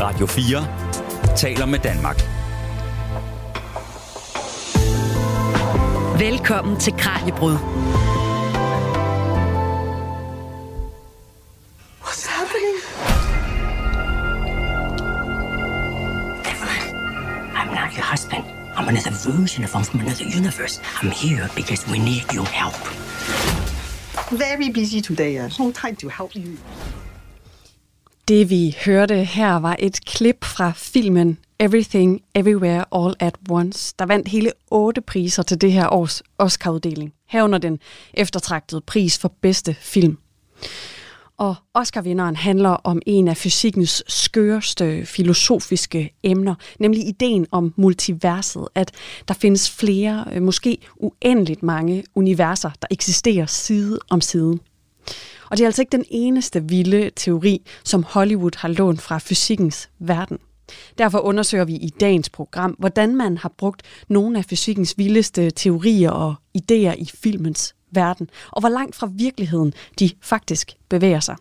Radio 4 taler med Danmark. Velkommen til Kranjebrud. What's happening? Evelyn, I'm not your husband. I'm another version of him from another universe. I'm here because we need your help. Very busy today. Uh, no time to help you. Det vi hørte her var et klip fra filmen Everything Everywhere All at Once, der vandt hele otte priser til det her års Oscar-uddeling. Herunder den eftertragtede pris for bedste film. Og Oscar-vinderen handler om en af fysikkens skøreste filosofiske emner, nemlig ideen om multiverset, at der findes flere, øh, måske uendeligt mange universer, der eksisterer side om side. Og det er altså ikke den eneste vilde teori, som Hollywood har lånt fra fysikkens verden. Derfor undersøger vi i dagens program, hvordan man har brugt nogle af fysikkens vildeste teorier og idéer i filmens verden, og hvor langt fra virkeligheden de faktisk bevæger sig.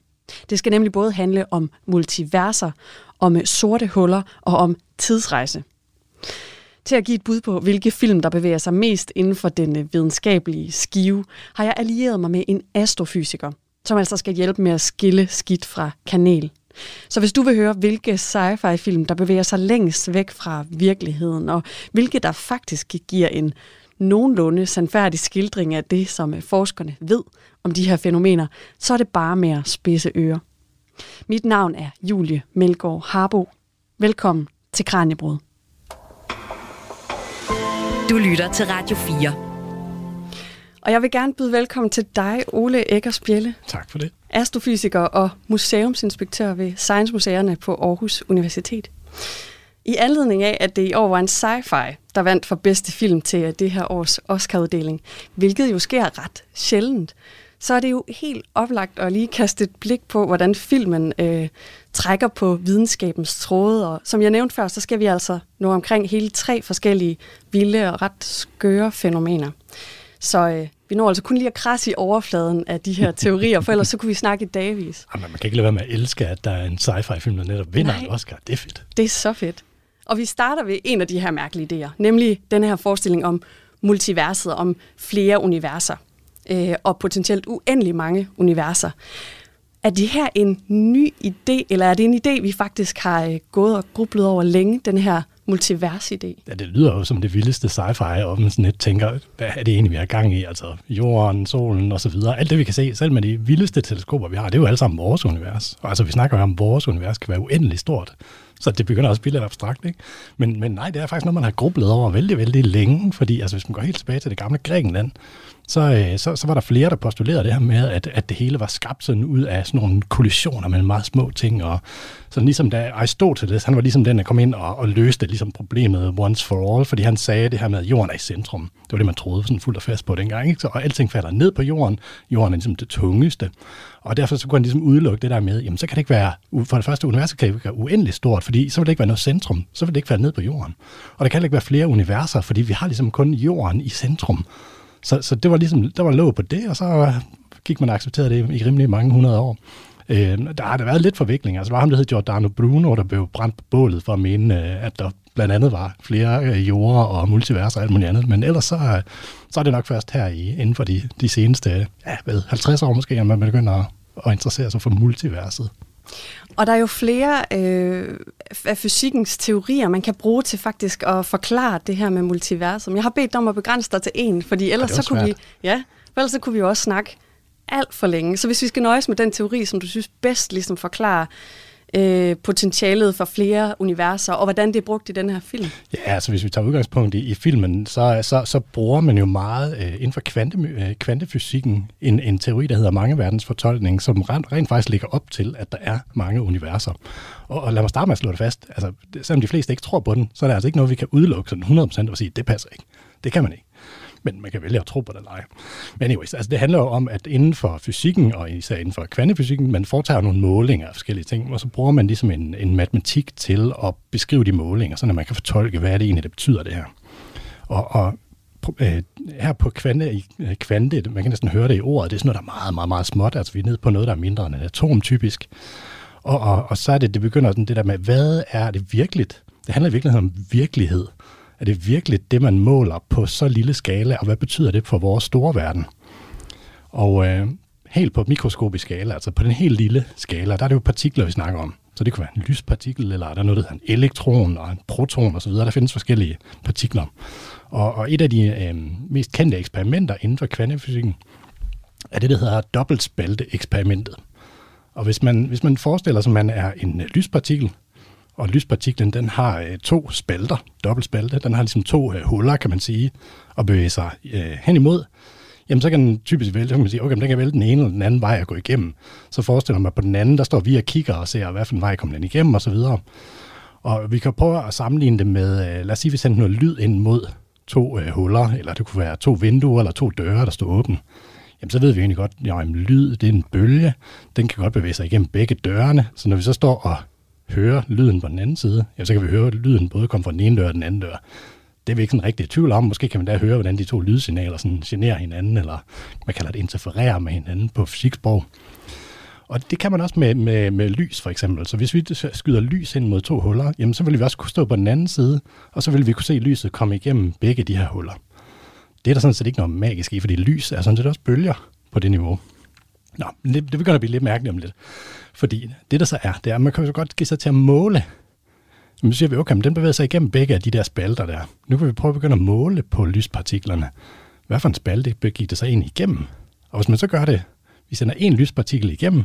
Det skal nemlig både handle om multiverser, om sorte huller og om tidsrejse. Til at give et bud på, hvilke film, der bevæger sig mest inden for den videnskabelige skive, har jeg allieret mig med en astrofysiker, som altså skal hjælpe med at skille skidt fra kanel. Så hvis du vil høre, hvilke sci-fi-film, der bevæger sig længst væk fra virkeligheden, og hvilke der faktisk giver en nogenlunde sandfærdig skildring af det, som øh, forskerne ved om de her fænomener, så er det bare med at spidse ører. Mit navn er Julie Melgaard Harbo. Velkommen til Kranjebrud. Du lytter til Radio 4. Og jeg vil gerne byde velkommen til dig, Ole Eggers Bjelle. Tak for det. Astrofysiker og museumsinspektør ved Science Museerne på Aarhus Universitet. I anledning af, at det i år var en sci-fi, der vandt for bedste film til det her års Oscar-uddeling, hvilket jo sker ret sjældent, så er det jo helt oplagt at lige kaste et blik på, hvordan filmen øh, trækker på videnskabens tråde. Og som jeg nævnte før, så skal vi altså nå omkring hele tre forskellige vilde og ret skøre fænomener. Så øh, vi når altså kun lige at krasse i overfladen af de her teorier, for ellers så kunne vi snakke i dagvis. Jamen, man kan ikke lade være med at elske, at der er en sci-fi-film, der netop vinder Nej. en Oscar. Det er fedt. Det er så fedt. Og vi starter ved en af de her mærkelige idéer, nemlig den her forestilling om multiverset, om flere universer, øh, og potentielt uendelig mange universer. Er det her en ny idé, eller er det en idé, vi faktisk har øh, gået og grublet over længe, den her multivers-idé? Ja, det lyder jo som det vildeste sci-fi, og man sådan lidt tænker, hvad er det egentlig, vi har gang i? Altså jorden, solen og så videre. Alt det, vi kan se, selv med de vildeste teleskoper, vi har, det er jo alle sammen vores univers. Og altså, vi snakker jo om, at vores univers kan være uendelig stort. Så det begynder også at blive lidt abstrakt, ikke? Men, men nej, det er faktisk noget, man har grublet over vældig, vældig længe, fordi altså, hvis man går helt tilbage til det gamle Grækenland, så, øh, så, så var der flere, der postulerede det her med, at, at det hele var skabt sådan ud af sådan nogle kollisioner mellem meget små ting, og sådan ligesom da Aristoteles, han var ligesom den, der kom ind og, og løste ligesom problemet once for all, fordi han sagde det her med, at jorden er i centrum. Det var det, man troede sådan fuldt og fast på dengang, ikke? Så, og alting falder ned på jorden. Jorden er ligesom det tungeste. Og derfor så kunne han ligesom udelukke det der med, jamen så kan det ikke være, for det første, universet kan ikke være uendeligt stort, fordi så vil det ikke være noget centrum, så vil det ikke falde ned på jorden. Og der kan heller ikke være flere universer, fordi vi har ligesom kun jorden i centrum. Så, så det var ligesom, der var låg på det, og så gik man og accepterede det i rimelig mange hundrede år. Øh, der har der været lidt forvikling. Altså, der var ham, der hed Giordano Bruno, der blev brændt på bålet for at mene, øh, at der blandt andet var flere øh, jorder og multiverser og alt muligt andet. Men ellers så, øh, så er det nok først her i, inden for de, de seneste ja, hvad, 50 år måske, at man begynder at, at interessere sig for multiverset. Og der er jo flere øh, af fysikkens teorier, man kan bruge til faktisk at forklare det her med multiversum. Jeg har bedt dig om at begrænse dig til en, fordi ellers er så kunne vi, ja, ellers så kunne vi jo også snakke alt for længe. Så hvis vi skal nøjes med den teori, som du synes bedst ligesom forklarer øh, potentialet for flere universer, og hvordan det er brugt i den her film. Ja, altså hvis vi tager udgangspunkt i, i filmen, så, så, så bruger man jo meget øh, inden for kvante, øh, kvantefysikken en, en teori, der hedder mangeverdensfortolkning, som rent, rent faktisk ligger op til, at der er mange universer. Og, og lad mig starte med at slå det fast. Altså, selvom de fleste ikke tror på den, så er det altså ikke noget, vi kan udelukke sådan 100% og sige, det passer ikke. Det kan man ikke. Men man kan vælge at tro på det eller ej. Men anyways, altså det handler jo om, at inden for fysikken, og især inden for kvantefysikken, man foretager nogle målinger af forskellige ting, og så bruger man ligesom en, en matematik til at beskrive de målinger, så man kan fortolke, hvad er det egentlig, det betyder det her. Og, og øh, her på kvante, i øh, kvante, man kan næsten høre det i ordet, det er sådan noget, der er meget, meget, meget småt. Altså vi er nede på noget, der er mindre end en atom typisk. Og, og, og så er det, det begynder sådan det der med, hvad er det virkeligt? Det handler i virkeligheden om virkelighed. Er det virkelig det, man måler på så lille skala, og hvad betyder det for vores store verden? Og øh, helt på mikroskopisk skala, altså på den helt lille skala, der er det jo partikler, vi snakker om. Så det kunne være en lyspartikel, eller der er noget, der hedder en elektron og en proton osv. Der findes forskellige partikler. Og, og et af de øh, mest kendte eksperimenter inden for kvantefysikken er det, der hedder dobbeltspalte-eksperimentet. Og hvis man, hvis man forestiller sig, at man er en lyspartikel, og lyspartiklen den har øh, to spalter, dobbeltspalte, den har ligesom to øh, huller, kan man sige, og bevæge sig øh, hen imod, jamen så kan den typisk vælge, så kan man sige, okay, den kan vælge den ene eller den anden vej at gå igennem. Så forestiller man på den anden, der står vi og kigger og ser, hvad for en vej kommer den igennem og så videre. Og vi kan prøve at sammenligne det med, øh, lad os sige, vi sendte noget lyd ind mod to øh, huller, eller det kunne være to vinduer eller to døre, der står åbne. Jamen så ved vi egentlig godt, at jamen, lyd det er en bølge, den kan godt bevæge sig igennem begge dørene, så når vi så står og hører lyden på den anden side, ja, så kan vi høre, at lyden både kommer fra den ene dør og den anden dør det er vi ikke sådan rigtig i tvivl om. Måske kan man da høre, hvordan de to lydsignaler sådan generer hinanden, eller man kalder det interferere med hinanden på fysiksprog. Og det kan man også med, med, med lys for eksempel. Så hvis vi skyder lys ind mod to huller, jamen så vil vi også kunne stå på den anden side, og så vil vi kunne se lyset komme igennem begge de her huller. Det er der sådan set ikke noget magisk i, fordi lys er sådan set også bølger på det niveau. Nå, det, det begynder at blive lidt mærkeligt om lidt. Fordi det der så er, det er, at man kan jo godt give sig til at måle så siger vi, okay, men den bevæger sig igennem begge af de der spalter der. Nu vil vi prøve at begynde at måle på lyspartiklerne. Hvad for en spalte gik det så egentlig igennem? Og hvis man så gør det, vi sender en lyspartikel igennem,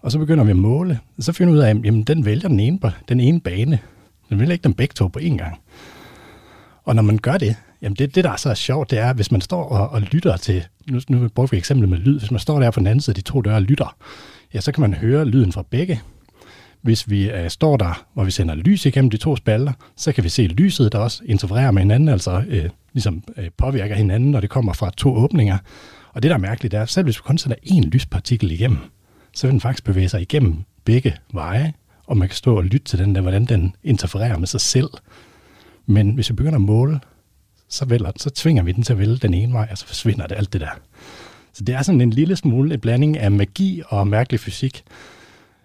og så begynder vi at måle, så finder vi ud af, at jamen, den vælger den ene, den ene bane. Den vælger ikke dem begge to på én gang. Og når man gør det, jamen det, det der er så sjovt, det er, hvis man står og, og lytter til, nu, nu bruger vi eksempel med lyd, hvis man står der på den anden side af de to døre og lytter, ja, så kan man høre lyden fra begge, hvis vi øh, står der, hvor vi sender lys igennem de to spalter, så kan vi se lyset, der også interfererer med hinanden, altså øh, ligesom øh, påvirker hinanden, når det kommer fra to åbninger. Og det, der er mærkeligt, er, at selv hvis vi kun sender én lyspartikel igennem, så vil den faktisk bevæge sig igennem begge veje, og man kan stå og lytte til den der, hvordan den interfererer med sig selv. Men hvis vi begynder at måle, så, vælger, så tvinger vi den til at vælge den ene vej, og så forsvinder det alt det der. Så det er sådan en lille smule en blanding af magi og mærkelig fysik,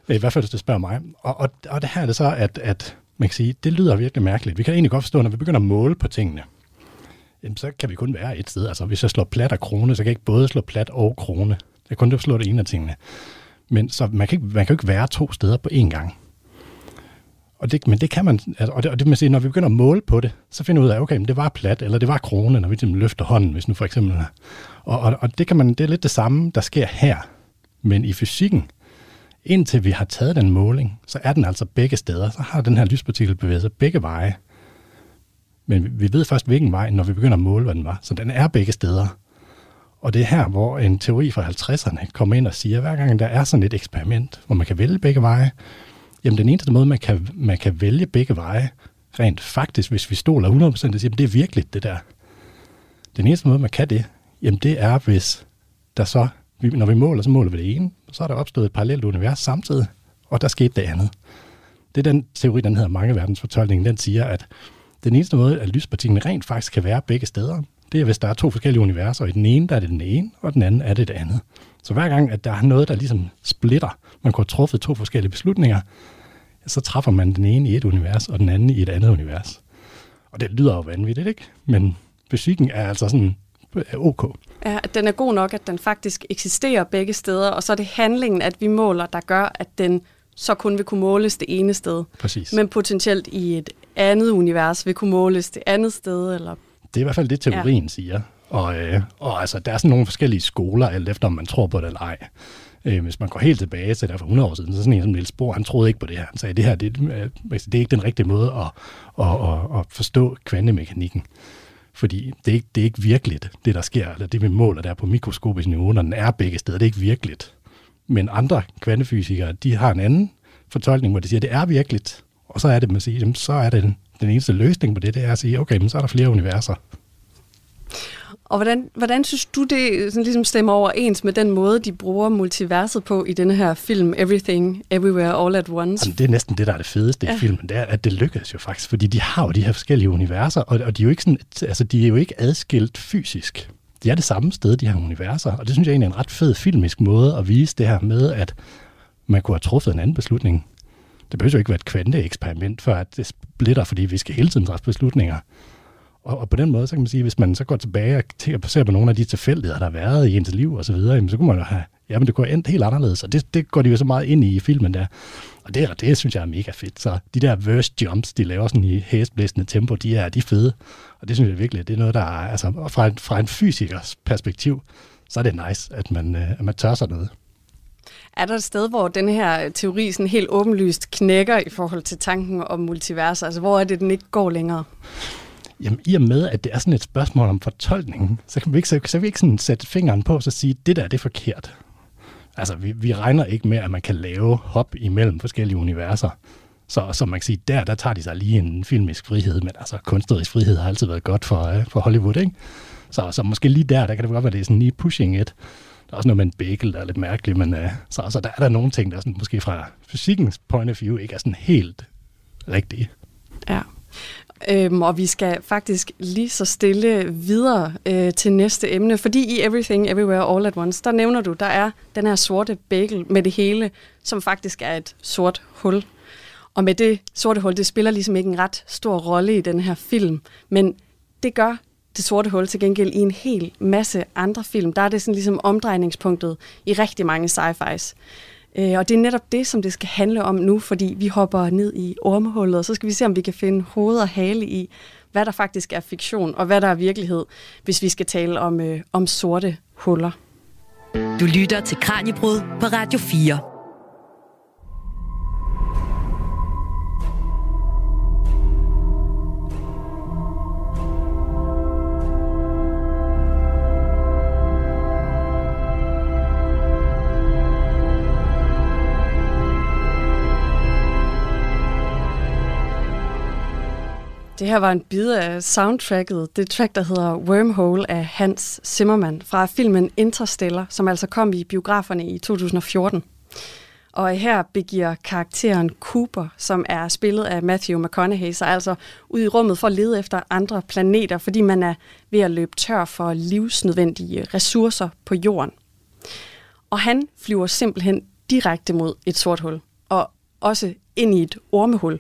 i hvert fald, hvis du spørger mig. Og, og, og det her er det så, at, at man kan sige, det lyder virkelig mærkeligt. Vi kan egentlig godt forstå, når vi begynder at måle på tingene, jamen, så kan vi kun være et sted. Altså, hvis jeg slår plat og krone, så kan jeg ikke både slå plat og krone. Jeg kan kun slå det ene af tingene. Men så man kan, ikke, man kan jo ikke være to steder på én gang. Og det, men det kan man, altså, og det, og det man siger, når vi begynder at måle på det, så finder vi ud af, okay, men det var plat, eller det var krone, når vi simpelthen løfter hånden, hvis nu for eksempel Og, og, og det, kan man, det er lidt det samme, der sker her. Men i fysikken, Indtil vi har taget den måling, så er den altså begge steder. Så har den her lyspartikel bevæget sig begge veje. Men vi ved først, hvilken vej, når vi begynder at måle, hvad den var. Så den er begge steder. Og det er her, hvor en teori fra 50'erne kommer ind og siger, at hver gang der er sådan et eksperiment, hvor man kan vælge begge veje, jamen den eneste måde, man kan, man kan vælge begge veje, rent faktisk, hvis vi stoler 100%, og siger, jamen det er virkelig det der. Den eneste måde, man kan det, jamen det er, hvis der så vi, når vi måler, så måler vi det ene, så er der opstået et parallelt univers samtidig, og der skete det andet. Det er den teori, den hedder mange verdensfortolkning, den siger, at den eneste måde, at lyspartiklen rent faktisk kan være begge steder, det er, hvis der er to forskellige universer, og i den ene, der er det den ene, og den anden er det det andet. Så hver gang, at der er noget, der ligesom splitter, man kunne have truffet to forskellige beslutninger, så træffer man den ene i et univers, og den anden i et andet univers. Og det lyder jo vanvittigt, ikke? Men fysikken er altså sådan ok. Ja, at den er god nok, at den faktisk eksisterer begge steder, og så er det handlingen, at vi måler, der gør, at den så kun vil kunne måles det ene sted. Præcis. Men potentielt i et andet univers vil kunne måles det andet sted. Eller... Det er i hvert fald det, teorien ja. siger. Og, øh, og altså, der er sådan nogle forskellige skoler, alt efter om man tror på det eller ej. Øh, hvis man går helt tilbage til der for 100 år siden, så sådan en som Niels Bohr, han troede ikke på det her. Han sagde, det her det, øh, altså, det er ikke den rigtige måde at, at, at, at forstå kvantemekanikken. Fordi det er, ikke, det er ikke virkeligt, det der sker, eller det vi måler der på mikroskopisk niveau, når den er begge steder, det er ikke virkeligt. Men andre kvantefysikere, de har en anden fortolkning, hvor de siger, at det er virkeligt. Og så er det, man siger, jamen, så er det den, den eneste løsning på det, det er at sige, okay, men så er der flere universer. Og hvordan, hvordan synes du, det sådan ligesom stemmer overens med den måde, de bruger multiverset på i denne her film, Everything, Everywhere, All at Once? Jamen, det er næsten det, der er det fedeste ja. i filmen, det er, at det lykkes jo faktisk, fordi de har jo de her forskellige universer, og, og de, er jo ikke sådan, altså, de er jo ikke adskilt fysisk. De er det samme sted, de her universer, og det synes jeg egentlig er en ret fed filmisk måde at vise det her med, at man kunne have truffet en anden beslutning. Det behøver jo ikke være et kvanteeksperiment, før at det splitter, fordi vi skal hele tiden træffe beslutninger. Og, og på den måde, så kan man sige, hvis man så går tilbage og ser på nogle af de tilfældigheder, der har været i ens liv og så videre, jamen, så kunne man jo have, jamen det kunne have endt helt anderledes, og det, det går de jo så meget ind i i filmen der. Og det, det synes jeg er mega fedt. Så de der verse jumps, de laver sådan i hæsblæsende tempo, de er, de er fede. Og det synes jeg virkelig, det er noget, der er, altså fra en, fra en fysikers perspektiv, så er det nice, at man, øh, at man tør sig noget. Er der et sted, hvor den her teori sådan helt åbenlyst knækker i forhold til tanken om multiverser? Altså, hvor er det, den ikke går længere? Jamen, i og med, at det er sådan et spørgsmål om fortolkningen, så kan vi ikke, så, så kan vi ikke sådan sætte fingeren på og så sige, det der det er forkert. Altså, vi, vi regner ikke med, at man kan lave hop imellem forskellige universer. Så som man kan sige, der, der tager de sig lige en filmisk frihed, men altså kunstnerisk frihed har altid været godt for, øh, for Hollywood, ikke? Så, så måske lige der, der kan det godt være, at det er sådan lige pushing it. Der er også noget med en bagel, der er lidt mærkeligt, men øh, så, så der er der nogle ting, der sådan, måske fra fysikkens point of view ikke er sådan helt rigtige. Ja. Øhm, og vi skal faktisk lige så stille videre øh, til næste emne, fordi i Everything Everywhere All at Once, der nævner du, der er den her sorte bagel med det hele, som faktisk er et sort hul. Og med det sorte hul, det spiller ligesom ikke en ret stor rolle i den her film, men det gør det sorte hul til gengæld i en hel masse andre film. Der er det sådan ligesom omdrejningspunktet i rigtig mange sci-fis. Øh, og det er netop det, som det skal handle om nu, fordi vi hopper ned i ormehullet, og så skal vi se, om vi kan finde hoved og hale i, hvad der faktisk er fiktion, og hvad der er virkelighed, hvis vi skal tale om, øh, om sorte huller. Du lytter til Kranjebrud på Radio 4. Det her var en bid af soundtracket, det track, der hedder Wormhole af Hans Zimmermann fra filmen Interstellar, som altså kom i biograferne i 2014. Og her begiver karakteren Cooper, som er spillet af Matthew McConaughey, sig altså ud i rummet for at lede efter andre planeter, fordi man er ved at løbe tør for livsnødvendige ressourcer på jorden. Og han flyver simpelthen direkte mod et sort hul, og også ind i et ormehul,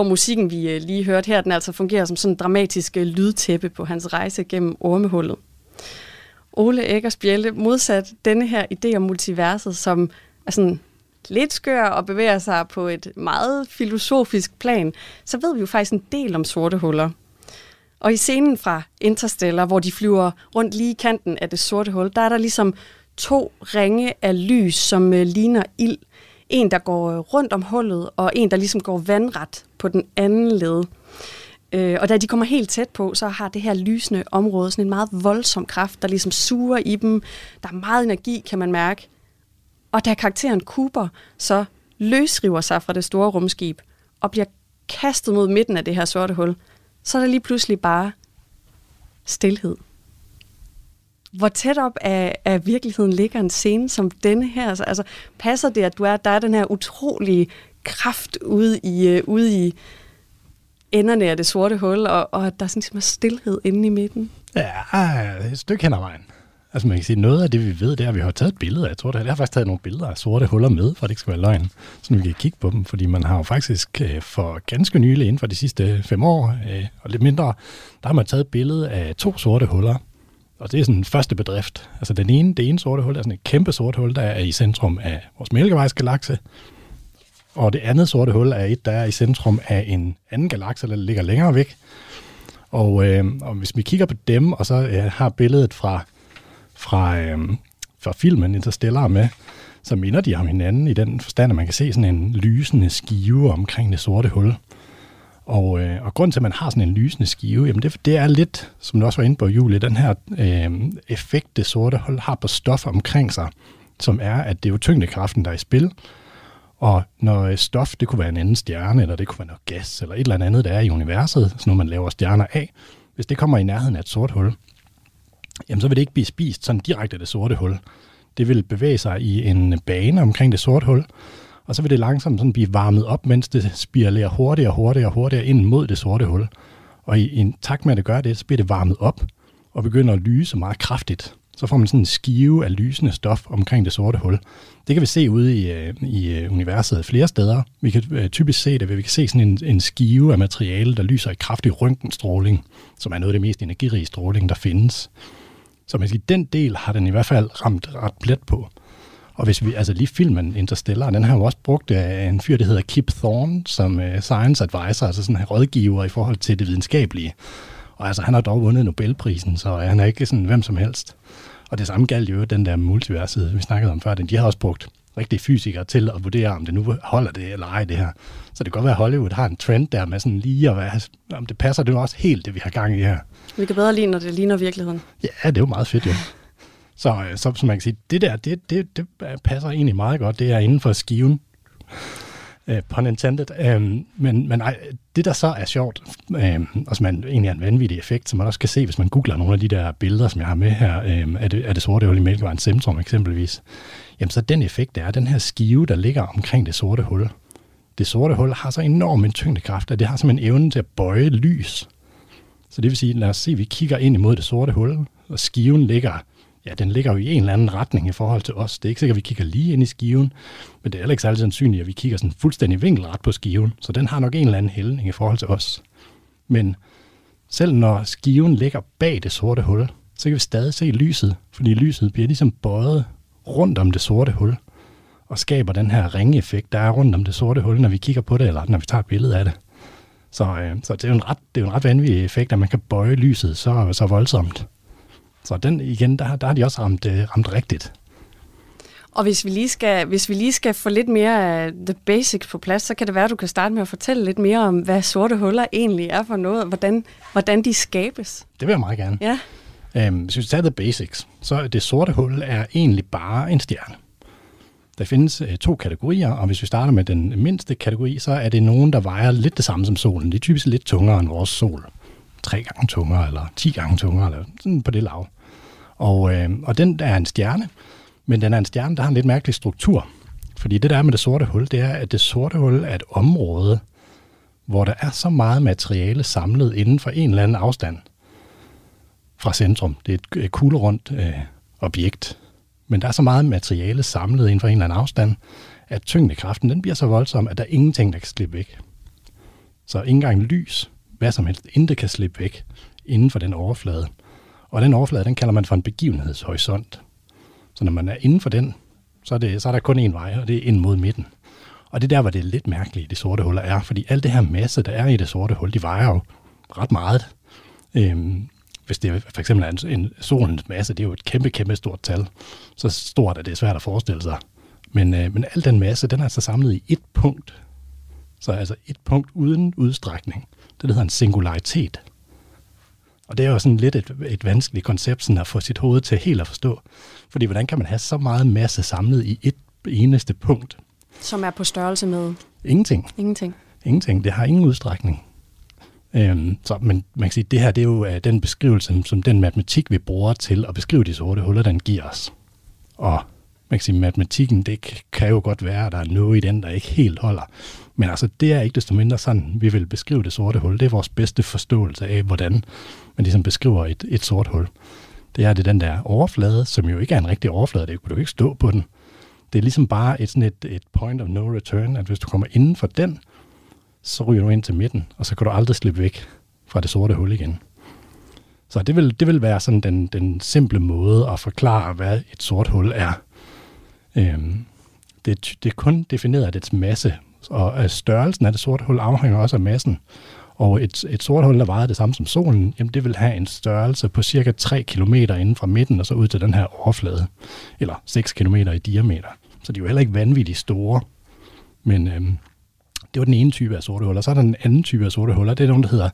hvor musikken, vi øh, lige hørte her, den altså fungerer som sådan en dramatisk øh, lydtæppe på hans rejse gennem ormehullet. Ole Eggers Bjelle modsat denne her idé om multiverset, som er sådan lidt skør og bevæger sig på et meget filosofisk plan, så ved vi jo faktisk en del om sorte huller. Og i scenen fra Interstellar, hvor de flyver rundt lige i kanten af det sorte hul, der er der ligesom to ringe af lys, som øh, ligner ild, en, der går øh, rundt om hullet, og en, der ligesom går vandret på den anden led. Øh, og da de kommer helt tæt på, så har det her lysende område sådan en meget voldsom kraft, der ligesom suger i dem. Der er meget energi, kan man mærke. Og da karakteren Cooper så løsriver sig fra det store rumskib og bliver kastet mod midten af det her sorte hul, så er der lige pludselig bare stillhed. Hvor tæt op af, af virkeligheden ligger en scene som denne her? Altså, altså passer det, at du er, der er den her utrolige kraft ude i, øh, ude i enderne af det sorte hul, og, og der er sådan ligesom stillhed inde i midten? Ja, et stykke hen ad vejen. Altså man kan sige, noget af det, vi ved, det er, at vi har taget billeder. Jeg tror, det, jeg har faktisk taget nogle billeder af sorte huller med, for at det ikke skal være løgn, så vi kan kigge på dem. Fordi man har jo faktisk øh, for ganske nylig, inden for de sidste fem år, øh, og lidt mindre, der har man taget billede af to sorte huller, og det er sådan den første bedrift. Altså den ene, det ene sorte hul er sådan et kæmpe sort hul, der er i centrum af vores Mælkevejsgalakse. Og det andet sorte hul er et, der er i centrum af en anden galakse, der ligger længere væk. Og, øh, og hvis vi kigger på dem, og så øh, har billedet fra, fra, øh, fra filmen Interstellar med, så minder de om hinanden i den forstand, at man kan se sådan en lysende skive omkring det sorte hul. Og, øh, og grund til, at man har sådan en lysende skive, jamen det, det er lidt, som du også var inde på, Julie, den her øh, effekt, det sorte hul har på stof omkring sig, som er, at det er jo tyngdekraften, der er i spil. Og når øh, stof, det kunne være en anden stjerne, eller det kunne være noget gas, eller et eller andet, der er i universet, sådan noget, man laver stjerner af, hvis det kommer i nærheden af et sort hul, jamen så vil det ikke blive spist sådan direkte af det sorte hul. Det vil bevæge sig i en bane omkring det sorte hul, og så vil det langsomt sådan blive varmet op, mens det spiralerer hurtigere og hurtigere og hurtigere ind mod det sorte hul. Og i, i takt med, at det gør det, så bliver det varmet op og begynder at lyse meget kraftigt. så får man sådan en skive af lysende stof omkring det sorte hul. Det kan vi se ude i, øh, i øh, universet flere steder. Vi kan øh, typisk se det, ved vi kan se sådan en, en skive af materiale, der lyser i kraftig røntgenstråling, som er noget af det mest energirige stråling, der findes. Så man siger, den del har den i hvert fald ramt ret plet på. Og hvis vi, altså lige filmen Interstellar, den har jo også brugt af en fyr, der hedder Kip Thorne, som uh, science advisor, altså sådan en rådgiver i forhold til det videnskabelige. Og altså, han har dog vundet Nobelprisen, så han er ikke sådan hvem som helst. Og det samme galt jo den der multiverset, vi snakkede om før, den, de har også brugt rigtige fysikere til at vurdere, om det nu holder det eller ej, det her. Så det kan godt være, at Hollywood har en trend der med sådan lige at være, om det passer det er også helt, det vi har gang i her. Vi kan bedre lide, når det ligner virkeligheden. Ja, det er jo meget fedt jo. Så, øh, så, så man kan sige, det der, det, det, det passer egentlig meget godt. Det er inden for skiven. Uh, pun intended. Um, men, men ej, det, der så er sjovt, um, og som er egentlig er en vanvittig effekt, som man også kan se, hvis man googler nogle af de der billeder, som jeg har med her, um, er, det, er det sorte hul i Mælkevejens centrum eksempelvis, jamen så den effekt, der er den her skive, der ligger omkring det sorte hul. Det sorte hul har så enorm en tyngdekraft, at det har simpelthen evnen til at bøje lys. Så det vil sige, lad os se, vi kigger ind imod det sorte hul, og skiven ligger ja, den ligger jo i en eller anden retning i forhold til os. Det er ikke sikkert, at vi kigger lige ind i skiven, men det er heller ikke særlig sandsynligt, at vi kigger sådan fuldstændig vinkelret på skiven. Så den har nok en eller anden hældning i forhold til os. Men selv når skiven ligger bag det sorte hul, så kan vi stadig se lyset, fordi lyset bliver ligesom bøjet rundt om det sorte hul, og skaber den her ringeffekt, der er rundt om det sorte hul, når vi kigger på det, eller når vi tager et billede af det. Så, øh, så det, er jo en ret, det er jo en ret vanvittig effekt, at man kan bøje lyset så, så voldsomt. Så den igen, der, der har de også ramt, øh, ramt rigtigt. Og hvis vi, lige skal, hvis vi lige skal få lidt mere af the basics på plads, så kan det være, at du kan starte med at fortælle lidt mere om, hvad sorte huller egentlig er for noget, og hvordan, hvordan de skabes. Det vil jeg meget gerne. Ja. Øhm, hvis vi tager the basics, så det sorte hul er egentlig bare en stjerne. Der findes øh, to kategorier, og hvis vi starter med den mindste kategori, så er det nogen, der vejer lidt det samme som solen. De er typisk lidt tungere end vores sol tre gange tungere, eller ti gange tungere, eller sådan på det lav. Og, øh, og den er en stjerne, men den er en stjerne, der har en lidt mærkelig struktur. Fordi det der er med det sorte hul, det er, at det sorte hul er et område, hvor der er så meget materiale samlet inden for en eller anden afstand fra centrum. Det er et kuglerundt øh, objekt. Men der er så meget materiale samlet inden for en eller anden afstand, at tyngdekraften den bliver så voldsom, at der er ingenting, der kan slippe væk. Så ikke engang lys hvad som helst. Intet kan slippe væk inden for den overflade. Og den overflade, den kalder man for en begivenhedshorisont. Så når man er inden for den, så er, det, så er der kun én vej, og det er ind mod midten. Og det er der, hvor det er lidt mærkeligt, de sorte huller er, fordi alt det her masse, der er i det sorte hul, de vejer jo ret meget. Øhm, hvis det for eksempel er en, en solens masse, det er jo et kæmpe, kæmpe stort tal. Så stort, at det er svært at forestille sig. Men, øh, men al den masse, den er altså samlet i et punkt. Så altså et punkt uden udstrækning. Det hedder en singularitet. Og det er jo sådan lidt et, et vanskeligt koncept sådan at få sit hoved til helt at forstå. Fordi hvordan kan man have så meget masse samlet i et eneste punkt? Som er på størrelse med? Ingenting. Ingenting. Ingenting. Det har ingen udstrækning. Øhm, så, men man kan sige, at det her det er jo uh, den beskrivelse, som den matematik, vi bruger til at beskrive de sorte huller, den giver os. Og man kan sige, matematikken, det kan jo godt være, at der er noget i den, der ikke helt holder. Men altså, det er ikke desto mindre sådan, vi vil beskrive det sorte hul. Det er vores bedste forståelse af, hvordan man ligesom beskriver et, et sort hul. Det er det den der overflade, som jo ikke er en rigtig overflade. Det kan du ikke stå på den. Det er ligesom bare et, sådan et, et point of no return, at hvis du kommer inden for den, så ryger du ind til midten, og så kan du aldrig slippe væk fra det sorte hul igen. Så det vil, det vil være sådan den, den simple måde at forklare, hvad et sort hul er. Øhm, det, det er kun defineret af dets masse, og størrelsen af det sorte hul afhænger også af massen. Og et, et sort hul, der vejer det samme som solen, jamen det vil have en størrelse på cirka 3 km inden fra midten og så ud til den her overflade. Eller 6 km i diameter. Så de er jo heller ikke vanvittigt store. Men øhm, det var den ene type af sorte huller. Så er der en anden type af sorte huller. Det er nogen, der hedder,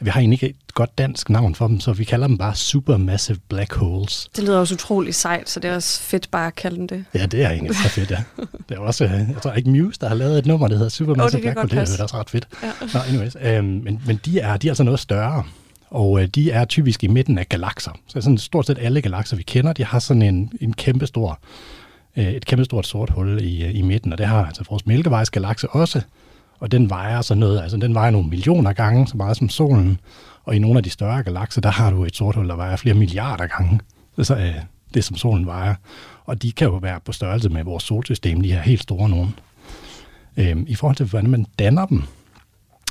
vi har egentlig ikke et godt dansk navn for dem, så vi kalder dem bare supermassive black holes. Det lyder også utrolig sejt, så det er også fedt bare at kalde dem det. Ja, det er egentlig så fedt, ja. Det er også, jeg tror ikke Muse, der har lavet et nummer, der hedder supermassive oh, black hole. Det er også ret fedt. Ja. Nå, anyways, øhm, men, men de, er, de er altså noget større. Og øh, de er typisk i midten af galakser. Så sådan stort set alle galakser, vi kender, de har sådan en, en kæmpe stor, øh, et kæmpe stort sort hul i, øh, i midten, og det har altså vores Mælkevejsgalakse også og den vejer så noget, altså den vejer nogle millioner gange, så meget som solen, og i nogle af de større galakser, der har du et sort hul, der vejer flere milliarder gange. Så, øh, det som solen vejer. Og de kan jo være på størrelse med vores solsystem, de her helt store nogen. Øhm, I forhold til, hvordan man danner dem,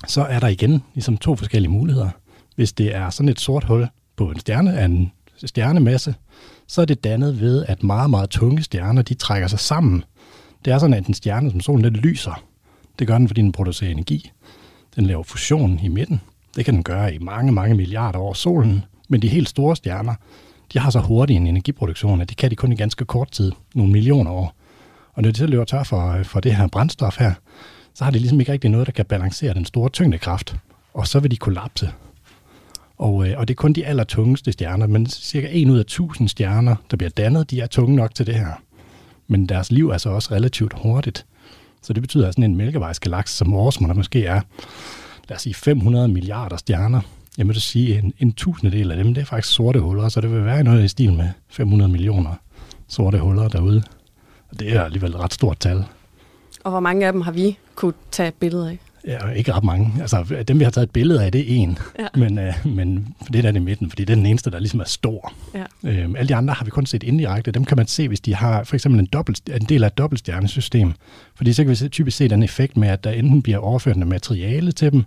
så er der igen ligesom to forskellige muligheder. Hvis det er sådan et sort hul på en stjerne af en stjernemasse, så er det dannet ved, at meget, meget tunge stjerner, de trækker sig sammen. Det er sådan, at en stjerne som solen, den lyser. Det gør den, fordi den producerer energi. Den laver fusion i midten. Det kan den gøre i mange, mange milliarder år solen. Men de helt store stjerner, de har så hurtig en energiproduktion, at det kan de kun i ganske kort tid, nogle millioner år. Og når de så løber tør for, øh, for det her brændstof her, så har de ligesom ikke rigtig noget, der kan balancere den store tyngdekraft. Og så vil de kollapse. Og, øh, og det er kun de allertungeste stjerner, men cirka 1 ud af 1000 stjerner, der bliver dannet, de er tunge nok til det her. Men deres liv er så også relativt hurtigt. Så det betyder, at sådan en mælkevejsgalakse som vores, der måske er, lad os sige, 500 milliarder stjerner, jeg vil sige, en, en tusindedel af dem, det er faktisk sorte huller, så det vil være noget i stil med 500 millioner sorte huller derude. Og det er alligevel et ret stort tal. Og hvor mange af dem har vi kunne tage billeder af? Ja, ikke ret mange. Altså, dem vi har taget et billede af, det er en. Ja. Men, øh, men det er den i midten, fordi det er den eneste, der ligesom er stor. Ja. Øhm, alle de andre har vi kun set indirekte. Dem kan man se, hvis de har for eksempel en, dobbelt, en del af et dobbeltstjernesystem. Fordi så kan vi typisk se den effekt med, at der enten bliver overført noget materiale til dem,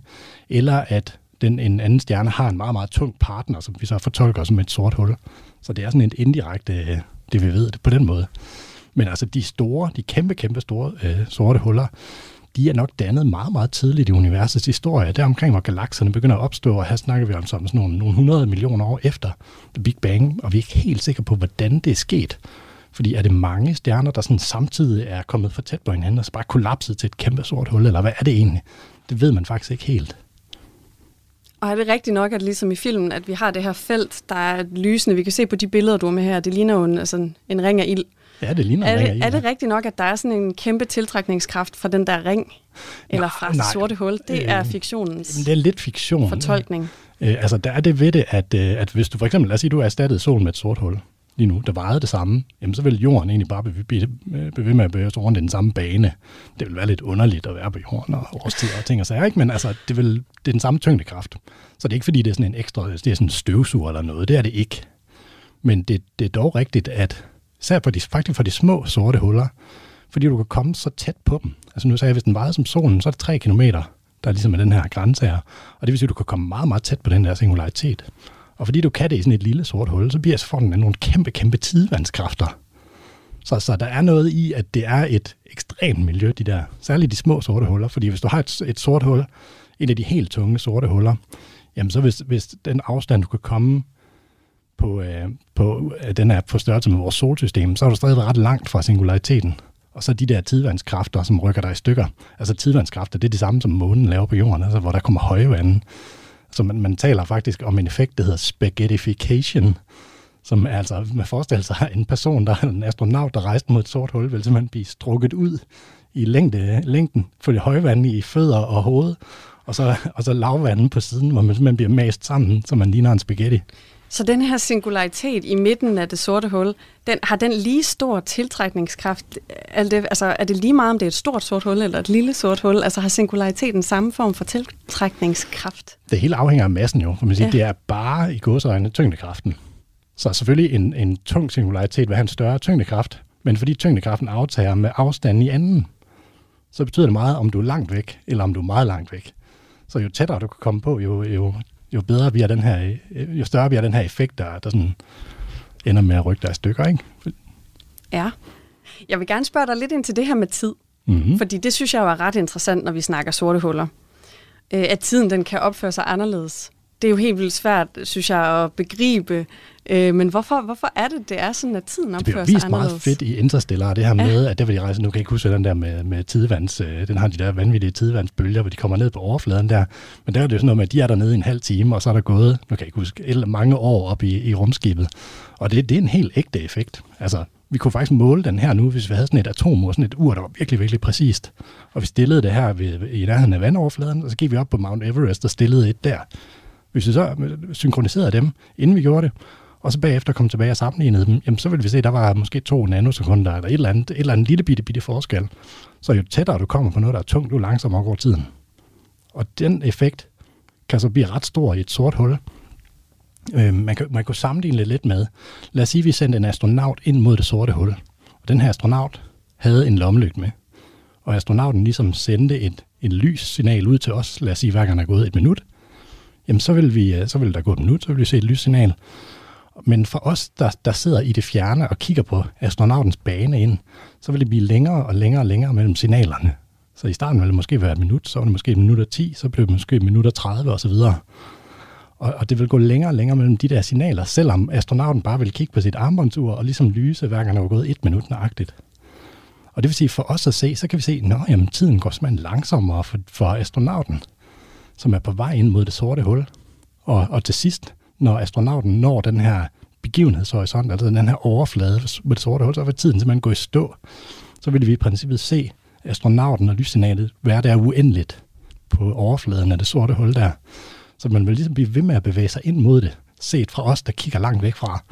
eller at den, en anden stjerne har en meget, meget tung partner, som vi så fortolker som et sort hul. Så det er sådan et indirekte, øh, det vi ved det på den måde. Men altså de store, de kæmpe, kæmpe store øh, sorte huller, de er nok dannet meget, meget tidligt i universets historie. Der omkring, hvor galakserne begynder at opstå, og her snakker vi om sådan nogle, nogle 100 millioner år efter The Big Bang, og vi er ikke helt sikre på, hvordan det er sket. Fordi er det mange stjerner, der sådan samtidig er kommet for tæt på hinanden, og så bare kollapset til et kæmpe sort hul, eller hvad er det egentlig? Det ved man faktisk ikke helt. Og er det rigtigt nok, at ligesom i filmen, at vi har det her felt, der er lysende, vi kan se på de billeder, du har med her, det ligner jo en, altså en ring af ild. Ja, det ligner er det, Er det rigtigt nok, at der er sådan en kæmpe tiltrækningskraft fra den der ring? Eller fra nej, det sorte hul? Det øh, er fiktionens Det er lidt fiktion. fortolkning. Øh, altså, der er det ved det, at, øh, at hvis du for eksempel, lad os sige, du er erstattet solen med et sort hul lige nu, der vejede det samme, jamen så vil jorden egentlig bare blive ved med at bevæge sig rundt i den samme bane. Det vil være lidt underligt at være på jorden og årstider og ting og sager, ikke? men altså, det, vil, det er den samme tyngdekraft. Så det er ikke fordi, det er sådan en ekstra, det er sådan en støvsuger eller noget, det er det ikke. Men det, det er dog rigtigt, at Især for de, faktisk for de små sorte huller, fordi du kan komme så tæt på dem. Altså nu sagde jeg, hvis den vejede som solen, så er det 3 km, der ligesom er den her grænse her. Og det vil sige, at du kan komme meget, meget tæt på den der singularitet. Og fordi du kan det i sådan et lille sort hul, så bliver så får den nogle kæmpe, kæmpe tidevandskræfter. Så, så der er noget i, at det er et ekstremt miljø, de der, særligt de små sorte huller. Fordi hvis du har et, et sort hul, et af de helt tunge sorte huller, jamen så hvis, hvis den afstand, du kan komme på, øh, på øh, den er på størrelse med vores solsystem, så er du stadig ret langt fra singulariteten. Og så de der tidvandskræfter, som rykker dig i stykker. Altså tidvandskræfter, det er det samme, som månen laver på jorden, altså hvor der kommer høje vande. Så man, man taler faktisk om en effekt, der hedder spaghettification, som er altså, man forestiller sig, en person, der er en astronaut, der rejste mod et sort hul, vil simpelthen blive strukket ud i længde, længden for det høje vand i fødder og hoved, og så, og så lavvanden på siden, hvor man simpelthen bliver mast sammen, så man ligner en spaghetti. Så den her singularitet i midten af det sorte hul, den, har den lige stor tiltrækningskraft? Er det, altså, er det lige meget, om det er et stort sort hul eller et lille sort hul? Altså har singulariteten samme form for tiltrækningskraft? Det hele afhænger af massen jo, for man siger. Ja. Det er bare i godsøjne tyngdekraften. Så selvfølgelig en, en tung singularitet vil have en større tyngdekraft, men fordi tyngdekraften aftager med afstanden i anden, så betyder det meget, om du er langt væk, eller om du er meget langt væk. Så jo tættere du kan komme på, jo, jo jo bedre bliver den her, jo større bliver den her effekt, der, der sådan ender med at rykke dig i stykker, ikke? Ja. Jeg vil gerne spørge dig lidt ind til det her med tid. Mm-hmm. Fordi det synes jeg jo er ret interessant, når vi snakker sorte huller. Øh, at tiden den kan opføre sig anderledes det er jo helt vildt svært, synes jeg, at begribe. Øh, men hvorfor, hvorfor er det, det er sådan, at tiden opfører sig anderledes? Det bliver vist meget fedt i Interstellar, det her ja. med, at der vil de rejse, nu kan jeg ikke huske den der med, med tidevands, øh, den har de der vanvittige tidevandsbølger, hvor de kommer ned på overfladen der. Men der er det jo sådan noget med, at de er dernede i en halv time, og så er der gået, nu kan jeg ikke huske, mange år op i, i rumskibet. Og det, det er en helt ægte effekt. Altså, vi kunne faktisk måle den her nu, hvis vi havde sådan et atomur, sådan et ur, der var virkelig, virkelig præcist. Og vi stillede det her ved, i nærheden af vandoverfladen, og så gik vi op på Mount Everest og stillede et der. Hvis vi så synkroniserede dem, inden vi gjorde det, og så bagefter kom tilbage og sammenlignede dem, jamen så vil vi se, at der var måske to nanosekunder, eller et eller andet, et eller andet lille bitte, bitte forskel. Så jo tættere du kommer på noget, der er tungt, jo langsommere går tiden. Og den effekt kan så blive ret stor i et sort hul. Øh, man, kan, man kunne sammenligne lidt med, lad os sige, at vi sendte en astronaut ind mod det sorte hul. Og den her astronaut havde en lommelygte med. Og astronauten ligesom sendte et, et lyssignal ud til os, lad os sige, hver gang der er gået et minut. Jamen så vil, vi, øh, så vil der gå et minut, så vil vi se et lyssignal. Men for os, der, der sidder i det fjerne og kigger på astronautens bane ind, så vil det blive længere og længere og længere mellem signalerne. Så i starten ville det måske være et minut, så var det måske et minut og 10, så blev det måske et minut og 30 osv. Og, og det vil gå længere og længere mellem de der signaler, selvom astronauten bare vil kigge på sit armbåndsur og ligesom lyse, hver gang der var gået et minut nøjagtigt. Og det vil sige, for os at se, så kan vi se, at tiden går simpelthen langsommere for, for astronauten, som er på vej ind mod det sorte hul. Og, og til sidst, når astronauten når den her begivenhedshorisont, altså den her overflade med det sorte hul, så vil tiden simpelthen gå i stå. Så vil vi i princippet se astronauten og lyssignalet være der uendeligt på overfladen af det sorte hul der. Så man vil ligesom blive ved med at bevæge sig ind mod det, set fra os, der kigger langt væk fra.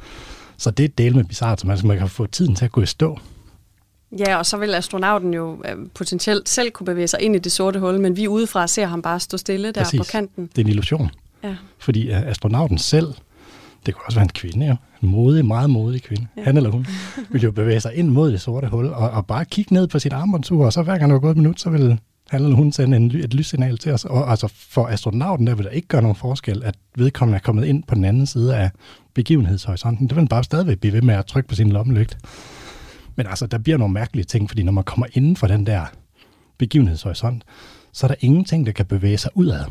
Så det er et del med bizarrt, så man kan få tiden til at gå i stå. Ja, og så vil astronauten jo øh, potentielt selv kunne bevæge sig ind i det sorte hul, men vi udefra ser ham bare stå stille der Præcis. på kanten. Det er en illusion. Ja. Fordi astronauten selv, det kunne også være en kvinde jo, en modig, meget modig kvinde, ja. han eller hun, vil jo bevæge sig ind mod det sorte hul, og, og bare kigge ned på sit armbåndsur, og så hver gang der er gået et minut, så vil han eller hun sende en, et lyssignal til os. Og altså for astronauten, der vil der ikke gøre nogen forskel, at vedkommende er kommet ind på den anden side af begivenhedshorisonten. Det vil bare stadigvæk blive ved med at trykke på sin lommelygt. Men altså, der bliver nogle mærkelige ting, fordi når man kommer inden for den der begivenhedshorisont, så er der ingenting, der kan bevæge sig udad.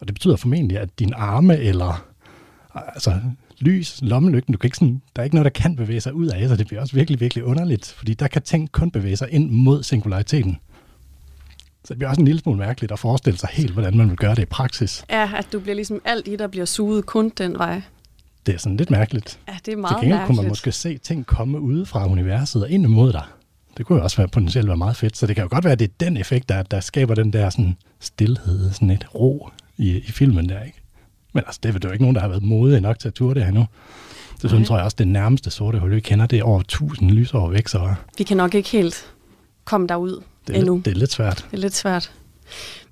Og det betyder formentlig, at din arme eller altså, lys, lommelygten, du kan ikke sådan, der er ikke noget, der kan bevæge sig ud af, så det bliver også virkelig, virkelig underligt, fordi der kan ting kun bevæge sig ind mod singulariteten. Så det bliver også en lille smule mærkeligt at forestille sig helt, hvordan man vil gøre det i praksis. Ja, at du bliver ligesom alt i, der bliver suget kun den vej. Det er sådan lidt mærkeligt. Ja, det er meget Til gengæld mærkeligt. kunne man måske se ting komme ude fra universet og ind imod dig. Det kunne jo også være potentielt være meget fedt. Så det kan jo godt være, at det er den effekt, der, der skaber den der sådan stillhed, sådan et ro i, i filmen der, ikke? Men altså, det er jo ikke nogen, der har været modige nok til at ture det her nu. Det synes, tror jeg også, det nærmeste sorte hul, vi kender, det er over 1000 lysår væk, så Vi kan nok ikke helt komme derud det er, endnu. lidt, det er lidt svært. Det er lidt svært.